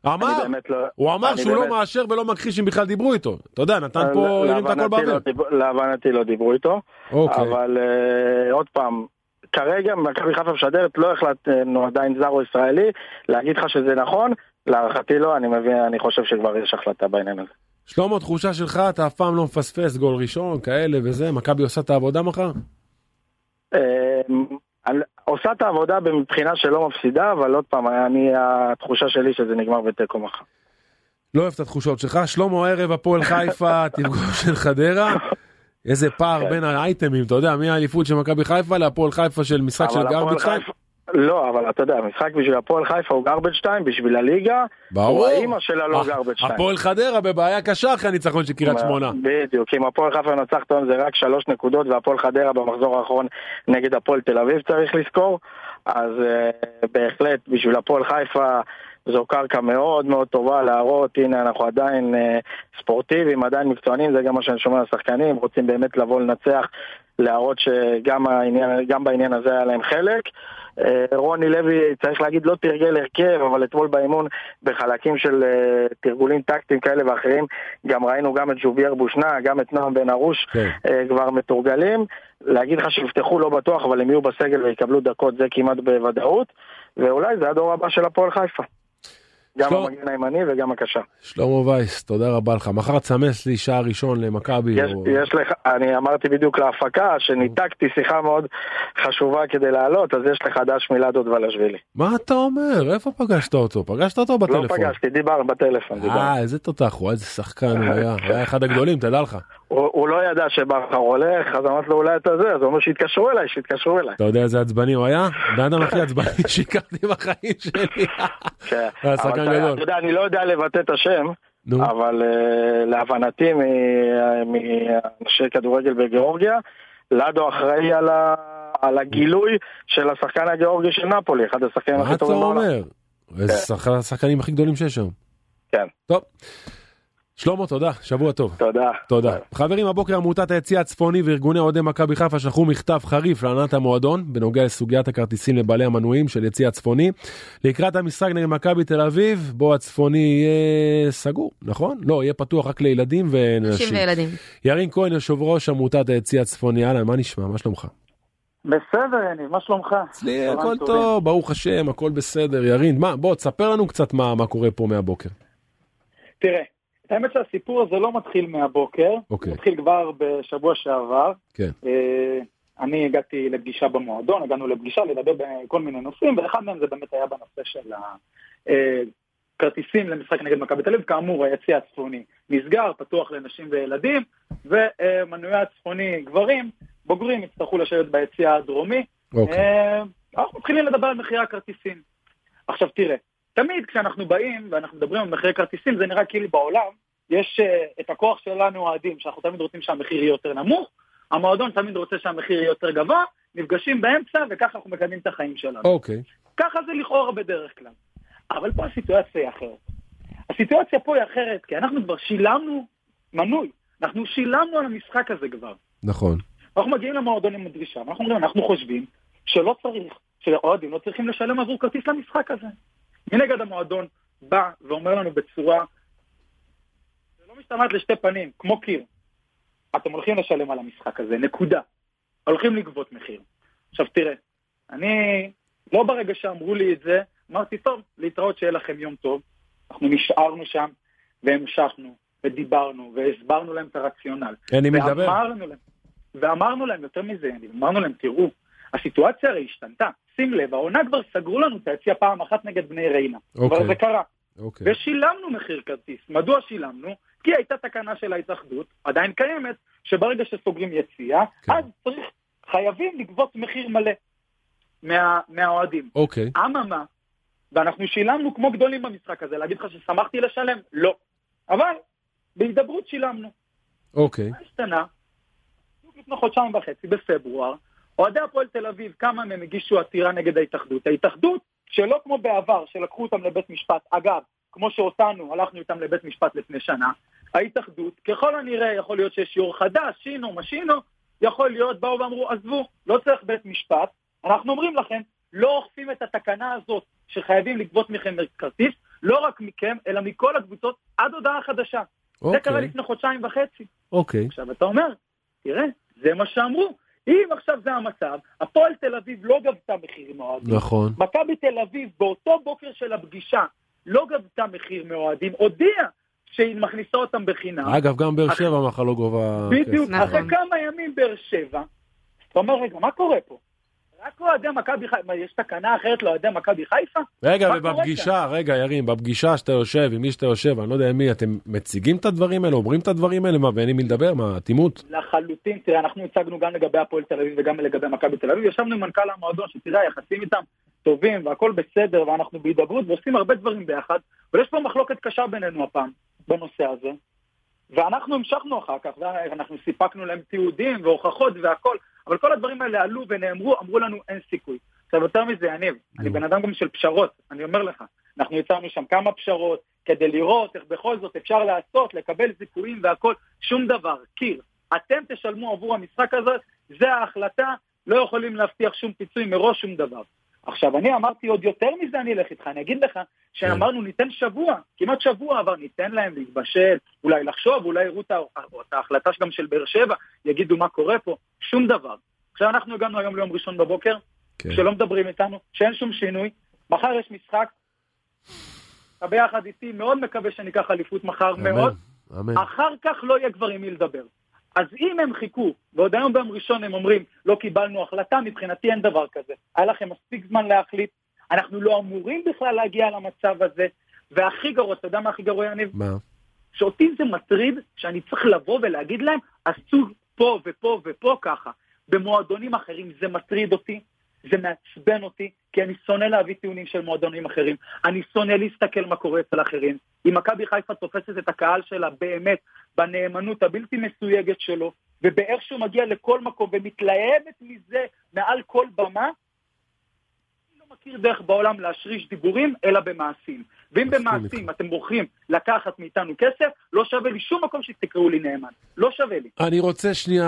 אמר, לא... הוא אמר שהוא לא באמת- מאשר ולא מכחיש אם בכלל דיברו איתו. אתה יודע, נתן אה, פה, הרים את הכל באוויר. לא דיב- להבנתי לא דיברו איתו, אוקיי. אבל אה, עוד פעם, כרגע מכבי חיפה משדרת, לא החלטנו עדיין זר או ישראלי, להגיד לך שזה נכון, להערכתי לא, אני מבין, אני חושב שכבר יש החלטה בעניין הזה. שלמה, תחושה שלך, אתה אף פעם לא מפספס גול ראשון, כאלה וזה, מכבי עושה את העבודה מחר? אני- עושה את העבודה מבחינה שלא מפסידה, אבל עוד פעם, אני, התחושה שלי שזה נגמר בתיקו מחר. לא אוהב את התחושות שלך. שלמה ערב הפועל חיפה, תפגוש של חדרה. איזה פער כן. בין האייטמים, אתה יודע, מהאליפות של מכבי חיפה להפועל חיפה של משחק של גרביץ' 2? חיפה- לא, אבל אתה יודע, משחק בשביל הפועל חיפה הוא garbage 2, בשביל הליגה, ברור. הוא האימא שלה לא אך, garbage 2. הפועל חדרה בבעיה קשה אחרי הניצחון של קריית שמונה. בדיוק, אם הפועל חיפה ינצח טון זה רק שלוש נקודות והפועל חדרה במחזור האחרון נגד הפועל תל אביב צריך לזכור אז uh, בהחלט בשביל הפועל חיפה זו קרקע מאוד מאוד טובה להראות הנה אנחנו עדיין uh, ספורטיביים, עדיין מקצוענים, זה גם מה שאני שומע מהשחקנים, רוצים באמת לבוא לנצח להראות שגם העניין, גם בעניין הזה היה להם חלק אה, רוני לוי, צריך להגיד, לא תרגל הרכב, אבל אתמול באימון, בחלקים של אה, תרגולים טקטיים כאלה ואחרים, גם ראינו גם את ז'ובייר בושנה, גם את נועם בן ארוש, כן. אה, כבר מתורגלים. להגיד לך שיפתחו לא בטוח, אבל הם יהיו בסגל ויקבלו דקות, זה כמעט בוודאות, ואולי זה הדור הבא של הפועל חיפה. גם שלום. המגן הימני וגם הקשר. שלמה וייס, תודה רבה לך. מחר תסמס לי שער ראשון למכבי. יש, או- יש לך, אני אמרתי בדיוק להפקה שניתקתי שיחה מאוד חשובה כדי לעלות, אז יש לך דש מילדות ולשבילי. מה אתה אומר? איפה פגשת אותו? פגשת אותו לא בטלפון? פגשתי, דיברנו בטלפון. אה, איזה תותח הוא, איזה שחקן הוא היה. היה אחד הגדולים, תדע לך. הוא, הוא לא ידע שבכר הולך, אז אמרתי לו אולי אתה זה, אז הוא אומר שיתקשרו אליי, שיתקשרו אליי. אתה יודע איזה עצבני הוא היה? בן אדם הכי עצבני שהכרתי בחיים שלי. כן. אבל אתה-. אתה יודע, אני לא יודע לבטא את השם, אבל uh, להבנתי מ- מאנשי כדורגל בגיאורגיה, לדו אחראי על, ה, על הגילוי של השחקן הגיאורגי של נפולי, אחד השחקנים מה הכי אתה טובים בעולם. אומר? איזה שחק- השחקנים הכי גדולים שיש שם. כן. טוב. שלמה, תודה, שבוע טוב. תודה. תודה. חברים, הבוקר עמותת היציא הצפוני וארגוני אוהדי מכבי חיפה שלחו מכתב חריף להנהלת המועדון בנוגע לסוגיית הכרטיסים לבעלי המנויים של יציא הצפוני. לקראת המשחק נגד מכבי תל אביב, בו הצפוני יהיה סגור, נכון? לא, יהיה פתוח רק לילדים ונשים. נשים וילדים. ירין כהן, יושב ראש עמותת היציא הצפוני, אהלן, מה נשמע? מה שלומך? בסדר, יניב, מה שלומך? אצלי הכל טוב, ברוך השם, הכל בסדר. ירין, מה, בוא, תספר לנו קצת מה, מה קורה פה מהבוקר. תראה, האמת שהסיפור הזה לא מתחיל מהבוקר, אוקיי. הוא מתחיל כבר בשבוע שעבר. כן. אה, אני הגעתי לפגישה במועדון, הגענו לפגישה לדבר בכל מיני נושאים, ואחד מהם זה באמת היה בנושא של הכרטיסים למשחק נגד מכבי תל אביב, כאמור היציא הצפוני נסגר, פתוח לנשים וילדים, ומנויי הצפוני גברים, בוגרים, יצטרכו לשבת ביציא הדרומי. אוקיי. אה, אנחנו מתחילים לדבר על מחירי הכרטיסים. עכשיו תראה, תמיד כשאנחנו באים ואנחנו מדברים על מחירי כרטיסים, זה נראה כאילו בעולם יש uh, את הכוח שלנו אוהדים, שאנחנו תמיד רוצים שהמחיר יהיה יותר נמוך, המועדון תמיד רוצה שהמחיר יהיה יותר גבוה, נפגשים באמצע וככה אנחנו מקדמים את החיים שלנו. אוקיי. ככה זה לכאורה בדרך כלל. אבל פה הסיטואציה היא אחרת. הסיטואציה פה היא אחרת, כי אנחנו כבר שילמנו מנוי, אנחנו שילמנו על המשחק הזה כבר. נכון. אנחנו מגיעים למועדון עם הדרישה, ואנחנו אומרים, אנחנו חושבים שלא צריך, שהאוהדים לא צריכים לשלם עבור כרטיס למשחק הזה. מנגד המועדון בא ואומר לנו בצורה שלא משתמעת לשתי פנים, כמו קיר. אתם הולכים לשלם על המשחק הזה, נקודה. הולכים לגבות מחיר. עכשיו תראה, אני, לא ברגע שאמרו לי את זה, אמרתי, טוב, להתראות שיהיה לכם יום טוב. אנחנו נשארנו שם, והמשכנו, ודיברנו, והסברנו להם את הרציונל. אין עם מי לדבר. ואמרנו להם, ואמרנו להם, יותר מזה, אמרנו להם, תראו, הסיטואציה הרי השתנתה. שים לב, העונה כבר סגרו לנו את היציאה פעם אחת נגד בני ריינה. אוקיי. כבר זה קרה. אוקיי. ושילמנו מחיר כרטיס. מדוע שילמנו? כי הייתה תקנה של ההתאחדות, עדיין קיימת, שברגע שסוגרים יציאה, כן. אז צריך, חייבים לגבות מחיר מלא מה, מהאוהדים. אוקיי. אממה, ואנחנו שילמנו כמו גדולים במשחק הזה, להגיד לך ששמחתי לשלם? לא. אבל בהידברות שילמנו. אוקיי. מה השתנה? לפני חודשיים וחצי, בפברואר, אוהדי הפועל תל אביב, כמה מהם הגישו עתירה נגד ההתאחדות. ההתאחדות, שלא כמו בעבר, שלקחו אותם לבית משפט, אגב, כמו שאותנו, הלכנו איתם לבית משפט לפני שנה, ההתאחדות, ככל הנראה יכול להיות שיש יו"ר חדש, שינו, משינו, יכול להיות, באו ואמרו, עזבו, לא צריך בית משפט, אנחנו אומרים לכם, לא אוכפים את התקנה הזאת שחייבים לגבות מכם כרטיס, לא רק מכם, אלא מכל הקבוצות, עד הודעה חדשה. זה קרה אוקיי. לפני חודשיים וחצי. אוקיי. עכשיו אתה אומר, תראה, זה מה שאמרו. אם עכשיו זה המצב, הפועל תל אביב לא גבתה מחיר מאוהדים. נכון. מכבי תל אביב באותו בוקר של הפגישה לא גבתה מחיר מאוהדים, הודיעה שהיא מכניסה אותם בחינם. אגב, גם באר אח- שבע מחר לא גובה... בדיוק. אחרי נכון. כמה ימים באר שבע, אתה אומר, רגע, מה קורה פה? רק אוהדי מכבי חיפה, יש תקנה אחרת לאוהדי מכבי חיפה? רגע, ובפגישה, רגע, ירין, בפגישה שאתה יושב עם מי שאתה יושב, אני לא יודע עם מי, אתם מציגים את הדברים האלה, אומרים את הדברים האלה, מה, ואין עם מי לדבר? מה, אטימות? לחלוטין, תראה, אנחנו הצגנו גם לגבי הפועל תל אביב וגם לגבי מכבי תל אביב, ישבנו עם מנכ"ל המועדון, שתראה, היחסים איתם טובים והכל בסדר, ואנחנו בהידברות ועושים הרבה דברים ביחד, אבל יש פה מחלוקת קשה בינינו הפעם, בנושא הזה, ואנחנו המשכנו אחר כך, ואנחנו סיפקנו להם תיעודים והוכחות והכל, אבל כל הדברים האלה עלו ונאמרו, אמרו לנו אין סיכוי. עכשיו, יותר מזה, יניב, אני בן אדם גם של פשרות, אני אומר לך, אנחנו יצרנו שם כמה פשרות, כדי לראות איך בכל זאת אפשר לעשות, לקבל זיכויים והכל, שום דבר, קיר. אתם תשלמו עבור המשחק הזה, זה ההחלטה, לא יכולים להבטיח שום פיצוי מראש, שום דבר. עכשיו, אני אמרתי עוד יותר מזה, אני אלך איתך, אני אגיד לך, שאמרנו ניתן שבוע, כמעט שבוע, אבל ניתן להם להתבשל, אולי לחשוב, אולי יראו את ההחלטה גם של באר שבע, יגידו מה קורה פה, שום דבר. עכשיו, אנחנו הגענו היום ליום ראשון בבוקר, כן. שלא מדברים איתנו, שאין שום שינוי, מחר יש משחק, אתה ביחד איתי, מאוד מקווה שניקח אליפות מחר, מאוד, אמן, אמן. אחר כך לא יהיה כבר עם מי לדבר. אז אם הם חיכו, ועוד היום ביום ראשון הם אומרים, לא קיבלנו החלטה, מבחינתי אין דבר כזה. היה לכם מספיק זמן להחליט, אנחנו לא אמורים בכלל להגיע למצב הזה, והכי גרוע, אתה יודע מה הכי גרוע, יניב? מה? שאותי זה מטריד שאני צריך לבוא ולהגיד להם, עשו פה ופה ופה ככה. במועדונים אחרים זה מטריד אותי, זה מעצבן אותי, כי אני שונא להביא טיעונים של מועדונים אחרים. אני שונא להסתכל מה קורה אצל אחרים. אם מכבי חיפה תופסת את הקהל שלה באמת בנאמנות הבלתי מסויגת שלו, ובאיך שהוא מגיע לכל מקום ומתלהבת מזה מעל כל במה, מכיר דרך בעולם להשריש דיבורים, אלא במעשים. ואם במעשים אתם בוחרים לקחת מאיתנו כסף, לא שווה לי שום מקום שתקראו לי נאמן. לא שווה לי. אני רוצה שנייה,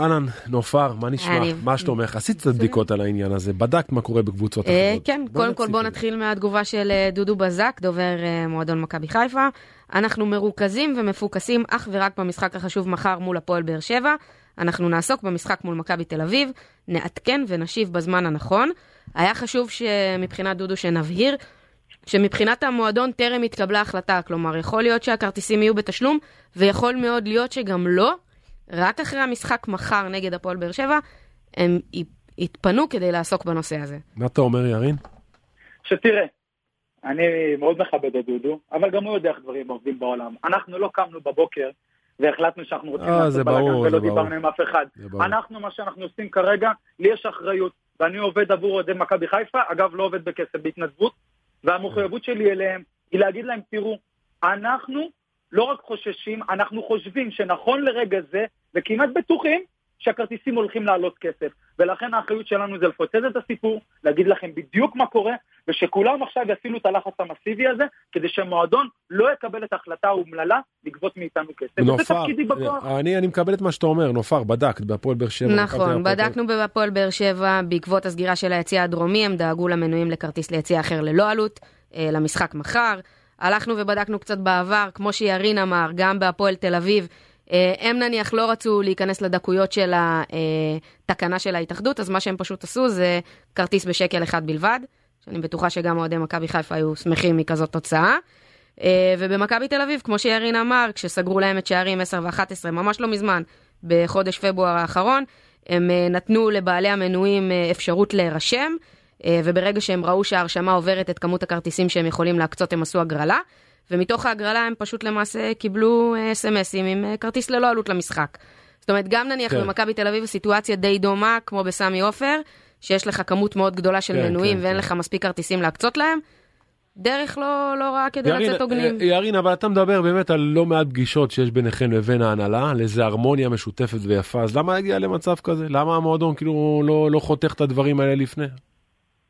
אהלן, נופר, מה נשמע? מה שלומך? עשית קצת בדיקות על העניין הזה, בדקת מה קורה בקבוצות אה, אחרות. כן, קודם כל בואו. נתחיל מהתגובה של אה, דודו בזק, דובר אה, מועדון מכבי חיפה. אנחנו מרוכזים ומפוקסים אך ורק במשחק החשוב מחר מול הפועל באר שבע. אנחנו נעסוק במשחק מול מכבי תל אביב, נעדכן ונשיב בזמן הנכון. היה חשוב שמבחינת דודו שנבהיר שמבחינת המועדון טרם התקבלה החלטה, כלומר יכול להיות שהכרטיסים יהיו בתשלום, ויכול מאוד להיות שגם לא. רק אחרי המשחק מחר נגד הפועל באר שבע, הם יתפנו כדי לעסוק בנושא הזה. מה אתה אומר, ירין? שתראה, אני מאוד מכבד את דודו, אבל גם הוא יודע איך דברים עובדים בעולם. אנחנו לא קמנו בבוקר והחלטנו שאנחנו רוצים אה, לעשות בלאגן ולא. דיברנו עם אף אחד. אנחנו, מה שאנחנו עושים כרגע, לי יש אחריות, ואני עובד עבור אוהדי מכבי חיפה, אגב, לא עובד בכסף, בהתנדבות, והמחויבות שלי אליהם היא להגיד להם, תראו, אנחנו לא רק חוששים, אנחנו חושבים שנכון לרגע זה, וכמעט בטוחים, שהכרטיסים הולכים לעלות כסף. ולכן האחריות שלנו זה לפוצץ את הסיפור, להגיד לכם בדיוק מה קורה, ושכולם עכשיו יפעילו את הלחץ המסיבי הזה, כדי שהמועדון לא יקבל את ההחלטה האומללה לגבות מאיתנו כסף. נופר, בכוח. אני אני מקבל את מה שאתה אומר, נופר, בדקת בהפועל באר שבע. נכון, בדקנו בהפועל באר שבע, בעקבות הסגירה של היציע הדרומי, הם דאגו למנויים לכרטיס ליציע אחר ללא עלות, אה, למשחק מחר. הלכנו ובדקנו קצת בעבר, כמו שירין אמר, גם בהפועל תל אביב. אה, הם נניח לא רצו להיכנס לדקויות של התקנה של ההתאחדות, אז מה שהם פשוט עשו זה כרטיס בשקל אחד בלבד, שאני בטוחה שגם אוהדי מכבי חיפה היו שמחים מכזאת תוצאה. אה, ובמכבי תל אביב, כמו שירין אמר, כשסגרו להם את שערים 10 ו-11, ממש לא מזמן, בחודש פברואר האחרון, הם אה, נתנו לבעלי המנויים אפשרות להירשם, וברגע שהם ראו שההרשמה עוברת את כמות הכרטיסים שהם יכולים להקצות, הם עשו הגרלה, ומתוך ההגרלה הם פשוט למעשה קיבלו אה, אס.אם.אסים עם אה, כרטיס ללא עלות למשחק. זאת אומרת, גם נניח כן. במכבי תל אביב סיטואציה די דומה, כמו בסמי עופר, שיש לך כמות מאוד גדולה של כן, מנויים כן, ואין כן. לך מספיק כרטיסים להקצות להם, דרך לא, לא רעה כדי ירין, לצאת הוגנים. אה, ירין, אבל אתה מדבר באמת על לא מעט פגישות שיש ביניכם לבין ההנהלה, על איזה הרמוניה משותפת ויפה, אז למה להגיע למצב כזה? למה המועדון כאילו לא לא חותך את הדברים האלה לפני?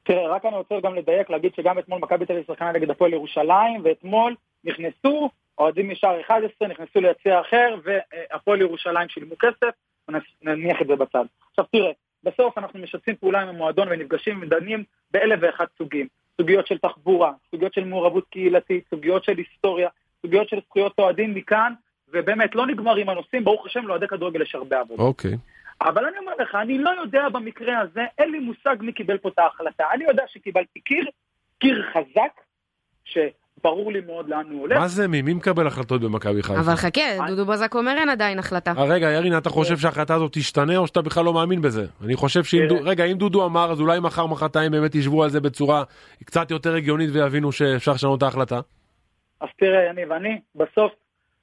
תראה, רק אני רוצה גם לדייק, להגיד שגם אתמול מכבי תל אביב שחקנה נגד הפועל ירושלים, ואתמול נכנסו, אוהדים משער 11, נכנסו ליציע אחר, והפועל ירושלים שילמו כסף, נניח את זה בצד. עכשיו תראה, בסוף אנחנו משתפים פעולה עם המועדון ונפגשים ודנים באלף ואחד סוגים. סוגיות של תחבורה, סוגיות של מעורבות קהילתית, סוגיות של היסטוריה, סוגיות של זכויות אוהדים מכאן, ובאמת לא נגמרים הנושאים, ברוך השם לאוהדי כדורגל יש הרבה עבודה. אוקיי. אבל אני אומר לך, אני לא יודע במקרה הזה, אין לי מושג מי קיבל פה את ההחלטה. אני יודע שקיבלתי קיר, קיר חזק, שברור לי מאוד לאן הוא הולך. מה זה מי? מי מקבל החלטות במכבי חיפה? אבל חכה, דודו בזק אומר אין עדיין החלטה. אה, רגע, ירין, אתה חושב שההחלטה הזאת תשתנה או שאתה בכלל לא מאמין בזה? אני חושב שאם... תראה. דו- רגע, אם דודו אמר, אז אולי מחר, מחרתיים באמת ישבו על זה בצורה קצת יותר הגיונית ויבינו שאפשר לשנות את ההחלטה? אז תראה, יניב, אני בסוף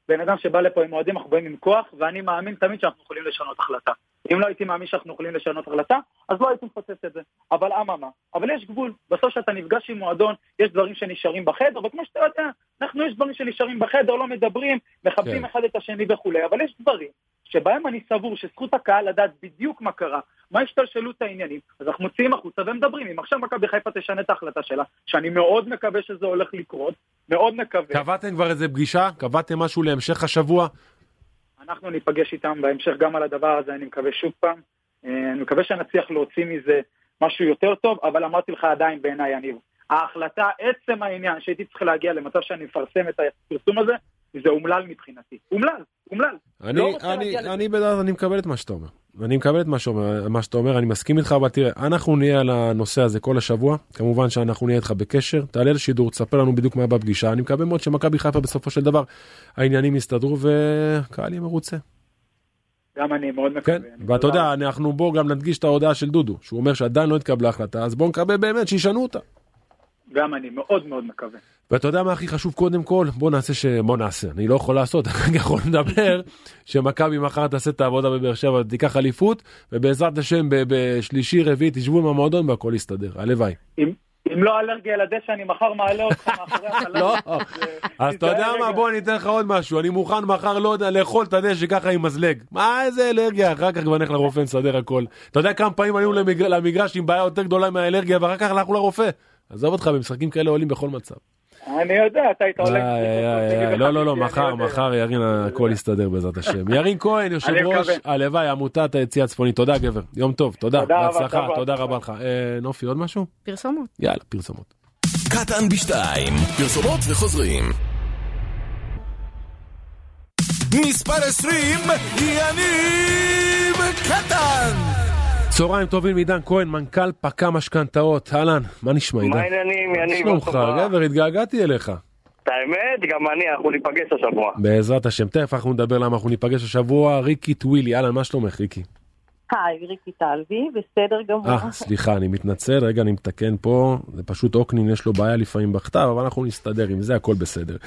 בן אדם שבא לפה עם אוהדים, אנחנו באים עם כוח, ואני מאמין תמיד שאנחנו יכולים לשנות החלטה. אם לא הייתי מאמין שאנחנו יכולים לשנות החלטה, אז לא הייתי מפוצץ את זה. אבל אממה, אבל יש גבול. בסוף כשאתה נפגש עם מועדון, יש דברים שנשארים בחדר, וכמו שאתה יודע, אנחנו יש דברים שנשארים בחדר, לא מדברים, מכבדים כן. אחד את השני וכולי, אבל יש דברים שבהם אני סבור שזכות הקהל לדעת בדיוק מה קרה, מה השתלשלות העניינים, אז אנחנו מוציאים החוצה ומדברים. אם עכשיו מכבי חיפה תשנה את ההחלטה שלה, שאני מאוד מקווה שזה הולך לקרות, מאוד מקווה. קבעתם כבר איזה פגישה? קבעתם משהו להמשך השבוע? אנחנו ניפגש איתם בהמשך גם על הדבר הזה, אני מקווה שוב פעם. אה, אני מקווה שנצליח להוציא מזה משהו יותר טוב, אבל אמרתי לך עדיין בעיניי, יניב. ההחלטה, עצם העניין שהייתי צריך להגיע למצב שאני מפרסם את הפרסום הזה, זה אומלל מבחינתי. אומלל, אומלל. אני, לא אני. אני בדעת, אני מקבל את מה שאתה אומר. אני מקבל את מה שאומר, מה שאתה אומר, אני מסכים איתך, אבל תראה, אנחנו נהיה על הנושא הזה כל השבוע, כמובן שאנחנו נהיה איתך בקשר, תעלה לשידור, תספר לנו בדיוק מה היה בפגישה, אני מקווה מאוד שמכבי חיפה בסופו של דבר העניינים יסתדרו וקהל יהיה מרוצה. גם אני מאוד מקווה. כן, אני ואתה. יודע, אנחנו בוא גם נדגיש את ההודעה של דודו, שהוא אומר שעדיין לא התקבלה החלטה, אז בוא נקווה באמת שישנו אותה. גם אני מאוד מאוד מקווה. ואתה יודע מה הכי חשוב קודם כל? בוא נעשה ש... בוא נעשה, אני לא יכול לעשות, אני יכול לדבר שמכבי מחר תעשה את העבודה בבאר שבע, תיקח אליפות, ובעזרת השם בשלישי רביעי תשבו עם המועדון והכל יסתדר, הלוואי. אם, לא אלרגיה לדשא, אני מחר מעלה אותך מאחורי החלל. לא, אז אתה יודע מה? בוא אני אתן לך עוד משהו, אני מוכן מחר לא יודע לאכול את הדשא ככה עם מזלג. מה איזה אלרגיה, אחר כך כבר נלך לרופא נסדר הכל. אתה יודע כמה פעמים עלינו למגר- למגרש עם בעיה יותר גדולה מהאלרגיה ואחר כך הלכנו לרופא. עזוב אותך, במשחקים כאלה עולים בכל מצב. אני יודע, אתה היית איי, לא, לא, לא, מחר, מחר ירין הכל יסתדר בעזרת השם. ירין כהן, יושב ראש. הלוואי, עמותת היציא הצפוני. תודה גבר, יום טוב, תודה, בהצלחה, תודה. רבה לך. אה, נופי, עוד משהו? פרסומות. יאללה, פרסומות. קטן בשתיים, פרסומות וחוזרים. מספר 20, יניב קטן! צהריים טובים, עידן כהן, מנכ"ל פקה משכנתאות. אהלן, מה נשמע עידן? מה העניינים, יניב? שלומך, מה טובה? גבר, התגעגעתי אליך. את האמת, גם אני, אנחנו ניפגש השבוע. בעזרת השם, תכף אנחנו נדבר למה אנחנו ניפגש השבוע. ריקי טווילי, אהלן, מה שלומך, ריקי? היי, ריקי טלבי, בסדר גמור. אה, סליחה, אני מתנצל, רגע, אני מתקן פה, זה פשוט אוקנין, יש לו בעיה לפעמים בכתב, אבל אנחנו נסתדר עם זה, הכל בסדר.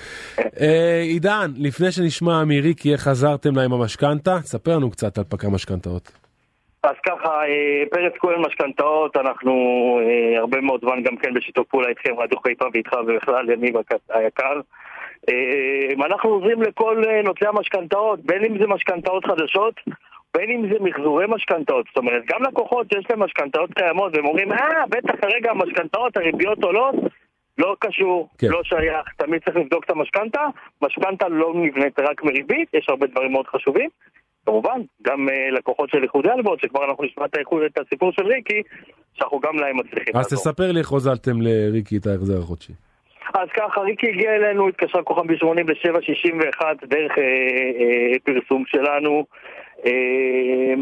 אה, עידן, לפני שנשמע מריקי איך עזרתם לה עם המשכנתה, ספר לנו קצת על פקה משכנתאות. אז ככה, אה, פרץ כהן משכנתאות, אנחנו אה, הרבה מאוד זמן גם כן בשיתוף פעולה איתכם, רדיו חיפה ואיתך ובכלל, יניב היקר. אה, אנחנו עוזרים לכל נוטלי המשכנתאות, בין אם זה משכנתאות חדשות, בין אם זה מחזורי משכנתאות. זאת אומרת, גם לקוחות שיש להם משכנתאות קיימות והם אומרים, אה, בטח כרגע המשכנתאות, הריביות עולות. לא קשור, כן. לא שייך, תמיד צריך לבדוק את המשכנתה. משכנתה לא נבנית רק מריבית, יש הרבה דברים מאוד חשובים. כמובן, גם uh, לקוחות של איחודי הלוואות, שכבר אנחנו נשמע את, האיחוד, את הסיפור של ריקי, שאנחנו גם להם מצליחים אז תספר לי איך הוזלתם לריקי את ההחזר החודשי. אז ככה, ריקי הגיע אלינו, התקשר כוכב ב-8761 דרך אה, אה, פרסום שלנו, אה,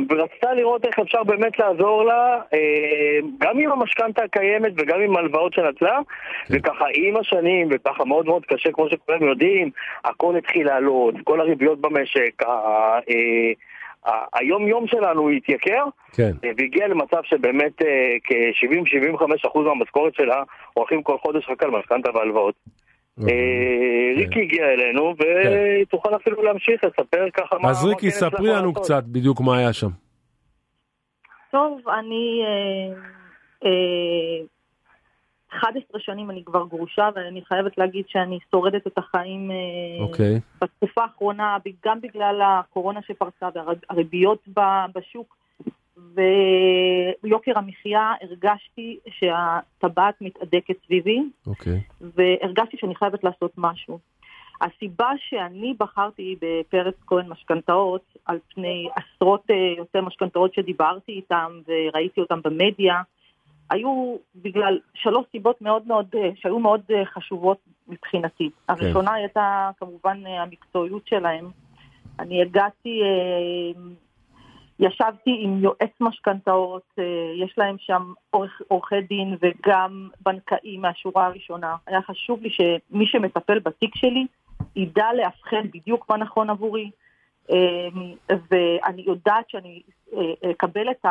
ורצתה לראות איך אפשר באמת לעזור לה, אה, גם עם המשכנתה הקיימת וגם עם הלוואות שנטלה, וככה עם השנים, וככה מאוד מאוד קשה, כמו שכולם יודעים, הכל התחיל לעלות, כל הריביות במשק, אה, היום-יום שלנו התייקר, כן, אה, והגיע למצב שבאמת אה, כ-70-75% מהמשכורת שלה הולכים כל חודש רק על משכנתה והלוואות. אוקיי. אה, ריקי הגיעה אלינו, והיא תוכל אפילו להמשיך לספר ככה מה... אז ריקי, כן ספרי לנו. קצת בדיוק מה היה שם. טוב, אני... אה, אה, 11 שנים אני כבר גרושה, ואני חייבת להגיד שאני שורדת את החיים אה, אוקיי, בתקופה האחרונה, גם בגלל הקורונה שפרצה והריביות בשוק ויוקר המחיה, הרגשתי שהטבעת מתהדקת סביבי, אוקיי, והרגשתי שאני חייבת לעשות משהו. הסיבה שאני בחרתי בפרץ כהן משכנתאות על פני עשרות אה, יוצאי משכנתאות שדיברתי איתם וראיתי אותם במדיה, היו בגלל שלוש סיבות מאוד מאוד, אה, שהיו מאוד אה, חשובות מבחינתי. הראשונה הייתה כמובן המקצועיות שלהם. אני הגעתי, אה, ישבתי עם יועץ משכנתאות, אה, יש להם שם עורך- עורכי דין וגם בנקאי מהשורה הראשונה. היה חשוב לי שמי שמטפל בתיק שלי ידע לאבחן בדיוק מה נכון עבורי. אה, ואני יודעת שאני אה, אקבל את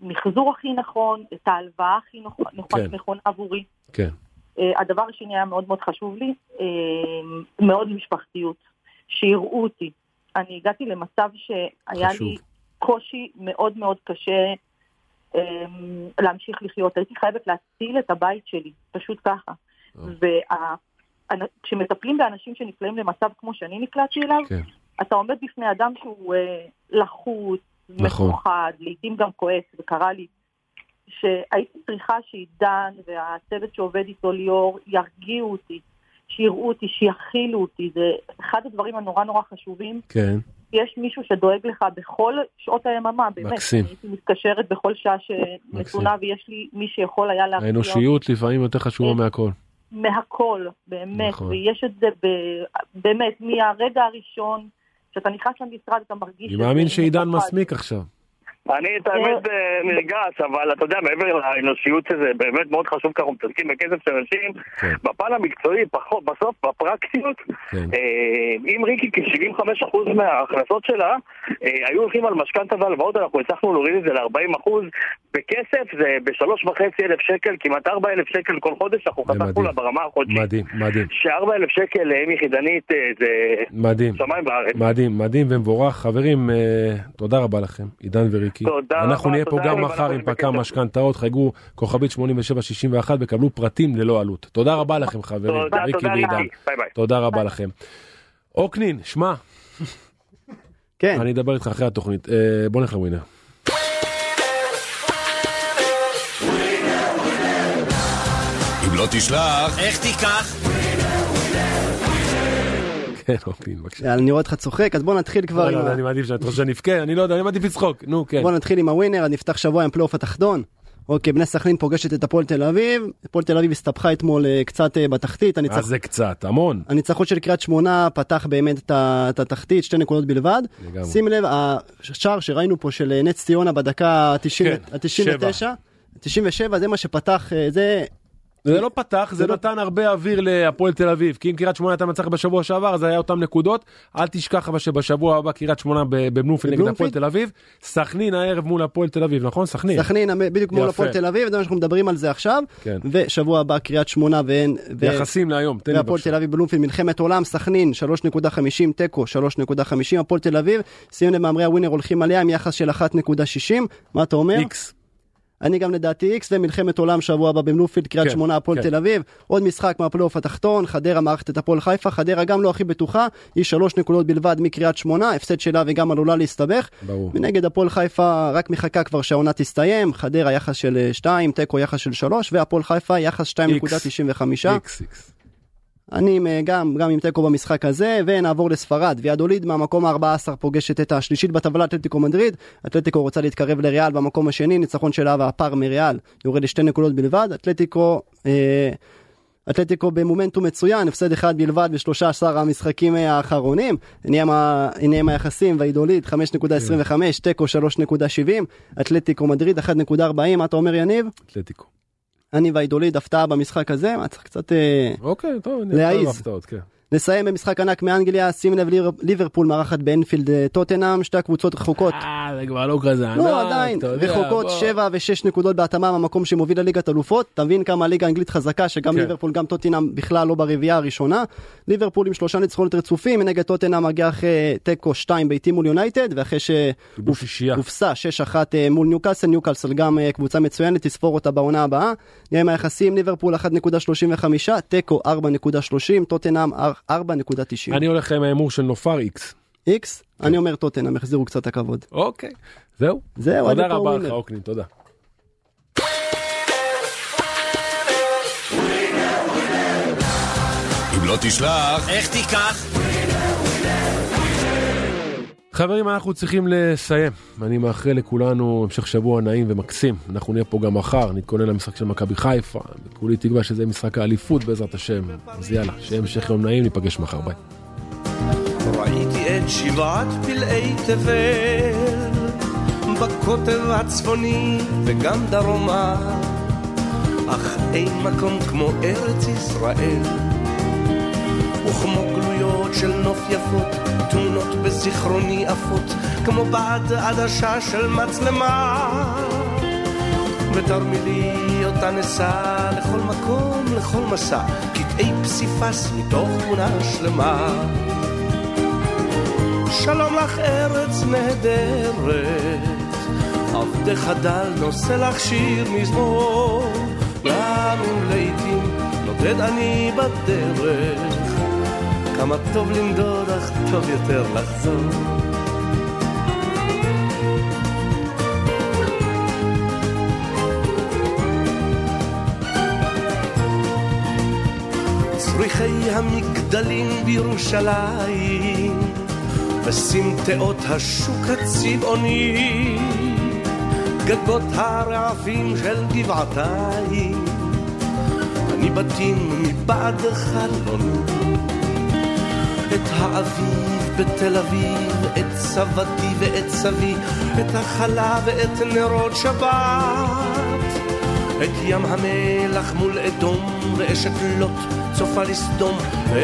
המחזור הכי נכון, את ההלוואה הכי נכונה כן. נכונה עבורי. כן, הדבר השני היה מאוד מאוד חשוב לי, מאוד משפחתיות, שיראו אותי. אני הגעתי למצב שהיה חשוב. לי קושי מאוד מאוד קשה אה, להמשיך לחיות. הייתי חייבת להציל את הבית שלי, פשוט ככה. וכשמטפלים באנשים שנקלעים למצב כמו שאני נקלעתי אליו, כן, אתה עומד בפני אדם שהוא אה, לחוץ, נכון. מפוחד, לעיתים גם כועס, וקרה לי שהייתי צריכה שעידן והצוות שעובד איתו ליאור ירגיעו אותי, שיראו אותי, שיכילו אותי, זה אחד הדברים הנורא נורא חשובים. כן, יש מישהו שדואג לך בכל שעות היממה, באמת. מקסים. הייתי מתקשרת בכל שעה שנתונה, ויש לי מי שיכול היה להחזיר האנושיות לפעמים יותר חשובה מהכל. מהכל, באמת, נכון. ויש את זה ב, באמת מהרגע הראשון שאתה נכנס למשרד אתה מרגיש... אני מאמין שעידן. מסמיק עכשיו. אני את האמת אה, נרגש, אבל אתה יודע, מעבר לאנושיות שזה באמת מאוד חשוב, כי אנחנו מתעסקים בכסף של אנשים, כן. בפן המקצועי, פחות, בסוף, בפרקטיות, כן. אה, אם ריקי כ-75% מההכנסות שלה אה, היו הולכים על משכנתה והלוואות, אנחנו הצלחנו להוריד את זה ל-40%. בכסף זה ב-3.5 אלף שקל, כמעט 4 אלף שקל כל חודש, אנחנו מדהים. לה ברמה החודשית. מדהים, מדהים, ש-4 אלף שקל לאם יחידנית אה, זה מדהים. שמיים בארץ. מדהים, מדהים ומבורך. חברים, אה, תודה רבה לכם, עידן וריקי. תודה אנחנו רבה, נהיה פה גם מחר עם פקה בקשר. משכנתאות, חייגו כוכבית 8761 וקבלו פרטים ללא עלות. תודה רבה לכם חברים, תודה, ריקי ועידן. תודה רבה לכם. אוקנין, שמע, כן, אני אדבר איתך אחרי התוכנית. אה, בוא נלך לווינר. אם לא תשלח, איך תיקח? כן, אופין, בבקשה. אני רואה אותך צוחק, אז בוא נתחיל כבר לא. לא, אני מעדיף שאת רוצה שנבכה, אני לא יודע, אני מעדיף לצחוק. נו, כן. בוא נתחיל עם הווינר, נפתח שבוע עם פלייאוף התחתון. אוקיי, בני סכנין פוגשת את הפועל תל אביב, הפועל תל אביב הסתבכה אתמול אה, קצת אה, בתחתית, הניצח- זה קצת, המון. הניצחון של קריית שמונה פתח באמת את התחתית, שתי נקודות בלבד. לגמרי. שים לב, השער שראינו פה של אה, נס ציונה בדקה ה-99, שבע. 97, זה מה שפתח, זה... זה לא פתח, זה לא- נתן הרבה אוויר להפועל תל אביב, כי אם קריית שמונה הייתה מנצחת בשבוע שעבר, אז היה אותם נקודות. אל תשכח אבל שבשבוע הבא קריית שמונה בבלומפילד נגד? הפועל תל אביב, סכנין הערב מול הפועל תל אביב, נכון? סכנין. סכנין בדיוק מול. הפועל תל אביב, זה מה שאנחנו מדברים על זה עכשיו. כן. ושבוע הבא קריית שמונה ואין... יחסים להיום, תן לי והפועל בבקשה. תל אביב בלומפילד מלחמת עולם סכנין 3.50 תיקו 3.50 הפועל תל אביב שים לב מהמרי הווינר הולכים עליה עם יחס של 1.60 מה אתה אומר? איקס. אני גם לדעתי איקס ומלחמת עולם שבוע הבא בבלומפילד קריית כן, שמונה הפועל כן. תל אביב עוד משחק מהפלייאוף התחתון חדרה מערכת את הפועל חיפה חדרה גם לא הכי בטוחה היא שלוש נקודות בלבד מקריית שמונה הפסד שלה וגם עלולה להסתבך ברור. מנגד הפועל חיפה רק מחכה כבר שהעונה תסתיים חדרה יחס של 2 תיקו יחס של 3 והפועל חיפה יחס 2.95 איקס, איקס. אני אה, גם, גם עם תיקו במשחק הזה, ונעבור לספרד. ויאדוליד מהמקום ה-14 פוגשת את השלישית בטבלה אתלטיקו מדריד. אתלטיקו רוצה להתקרב לריאל במקום השני, ניצחון שלה והפער מריאל יורד לשתי נקודות בלבד. אתלטיקו... אה, אתלטיקו במומנטום מצוין, הפסד אחד בלבד ב-13 המשחקים אה, האחרונים. הנה עם היחסים, ואידוליד 5.25, תיקו 3.70, אתלטיקו מדריד 1.40, מה אתה אומר יניב? אתלטיקו. אני והאידוליד הפתעה במשחק הזה, מה צריך קצת... אה, אוקיי, טוב, אני להעיז. אוהב הפתעות, כן. נסיים במשחק ענק מאנגליה, שים לב ליברפול מארחת באנפילד אה, טוטנאם, שתי הקבוצות רחוקות. אה, זה כבר לא כזה ענק, לא, עדיין, אתה יודע, רחוקות בוא. 7 ו-6 נקודות בהתאמה מהמקום שמוביל לליגת אלופות. אתה מבין כמה הליגה האנגלית חזקה, שגם כן. ליברפול, גם טוטנאם בכלל לא ברביעייה הראשונה. ליברפול עם שלושה ניצחונות רצופים, מנגד טוטנאם מגיע אחרי תיקו 2 ביתי מול יונייטד, ואחרי. שהופסה 6-1 אה, מול ניוקאסל, ניוקאסל גם אה, קבוצה מצוינת, תספור אותה בעונה הבאה. נראה עם היחסים, ליברפול 1.35, תיקו 4.30, טוטנאם 4.90. אני הולך עם ההימור של נופר איקס. איקס, אני אומר טוטנאם, החזירו קצת הכבוד. אוקיי, זהו. זהו, תודה רבה לך. אוקנין, תודה. אם לא תשלח, איך תיקח? חברים, אנחנו צריכים לסיים. אני מאחל לכולנו המשך שבוע נעים ומקסים. אנחנו נהיה פה גם מחר, נתכונן למשחק של מכבי חיפה. כולי תקווה שזה משחק האליפות בעזרת השם. אז יאללה, שיהיה המשך יום נעים, ניפגש מחר, ביי. ראיתי את שבעת פלאי תבל בקוטב הצפוני וגם דרומה אך אין מקום כמו ארץ ישראל וכמו גלויות של נוף יפות תמונות בזיכרוני עפות כמו בעד עדשה של מצלמה. ותרמילי אותה נסע לכל מקום, לכל מסע קטעי פסיפס מתוך תמונה שלמה. שלום לך ארץ נהדרת, עבדך דל נושא לך שיר מזמור, אם לעיתים נודד אני בדרך, כמה טוב לנדוד אך טוב יותר לחזור. צריכי המגדלים בירושלים בסמטאות השוק הצבעוני, גגות הרעפים של גבעתיים, אני בתים מבעד חלוני. את האביב בתל אביב, את סבתי ואת סבי, את החלה ואת נרות שבת, את ים המלח מול אדום ואשת לוט צופה לסדום,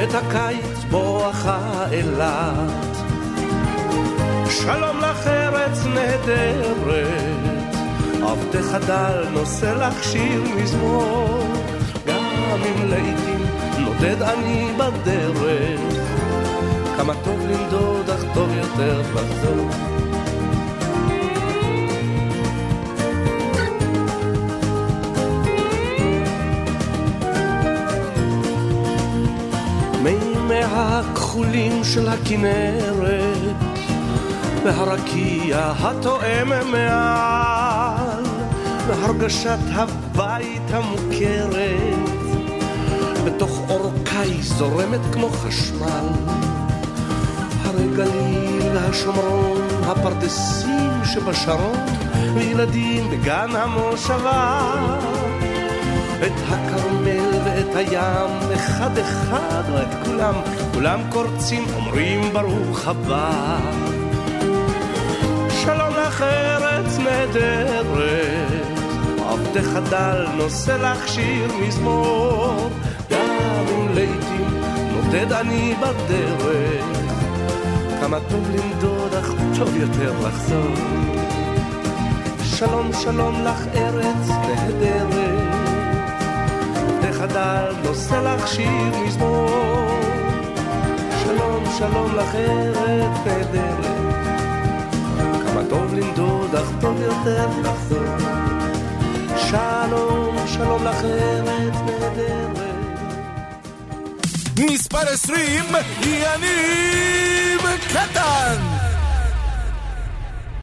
את הקיץ בואכה אילת. שלום לך ארץ נהדרת, עבדך דל נושא לך שיר מזמור, גם אם לעיתים נודד אני בדרך, כמה טוב לנדוד אך טוב יותר לחזור. מימי הכחולים של הכנרת והרקיע התואם מעל והרגשת הבית המוכרת בתוך אורכי זורמת כמו חשמל הגליל והשומרון, הפרדסים שבשרון, וילדים בגן המושבה. את הכרמל ואת הים, אחד אחד או את כולם, כולם קורצים, אומרים ברוך הבא. שלום לך ארץ נהדרת, עבדך דל נושא לך שיר מזמור, גם אם לעתים נודד אני בדרך, כמה טוב לנדוד אך טוב יותר לחזור. שלום שלום לך ארץ נהדרת חדל, נושא לך שיר מזמור. שלום, שלום לך ארץ נהדרת, כמה טוב לנדוד, אך טוב יותר לחזור. שלום, שלום לך ארץ נהדרת. מספר 20, יניב קטן!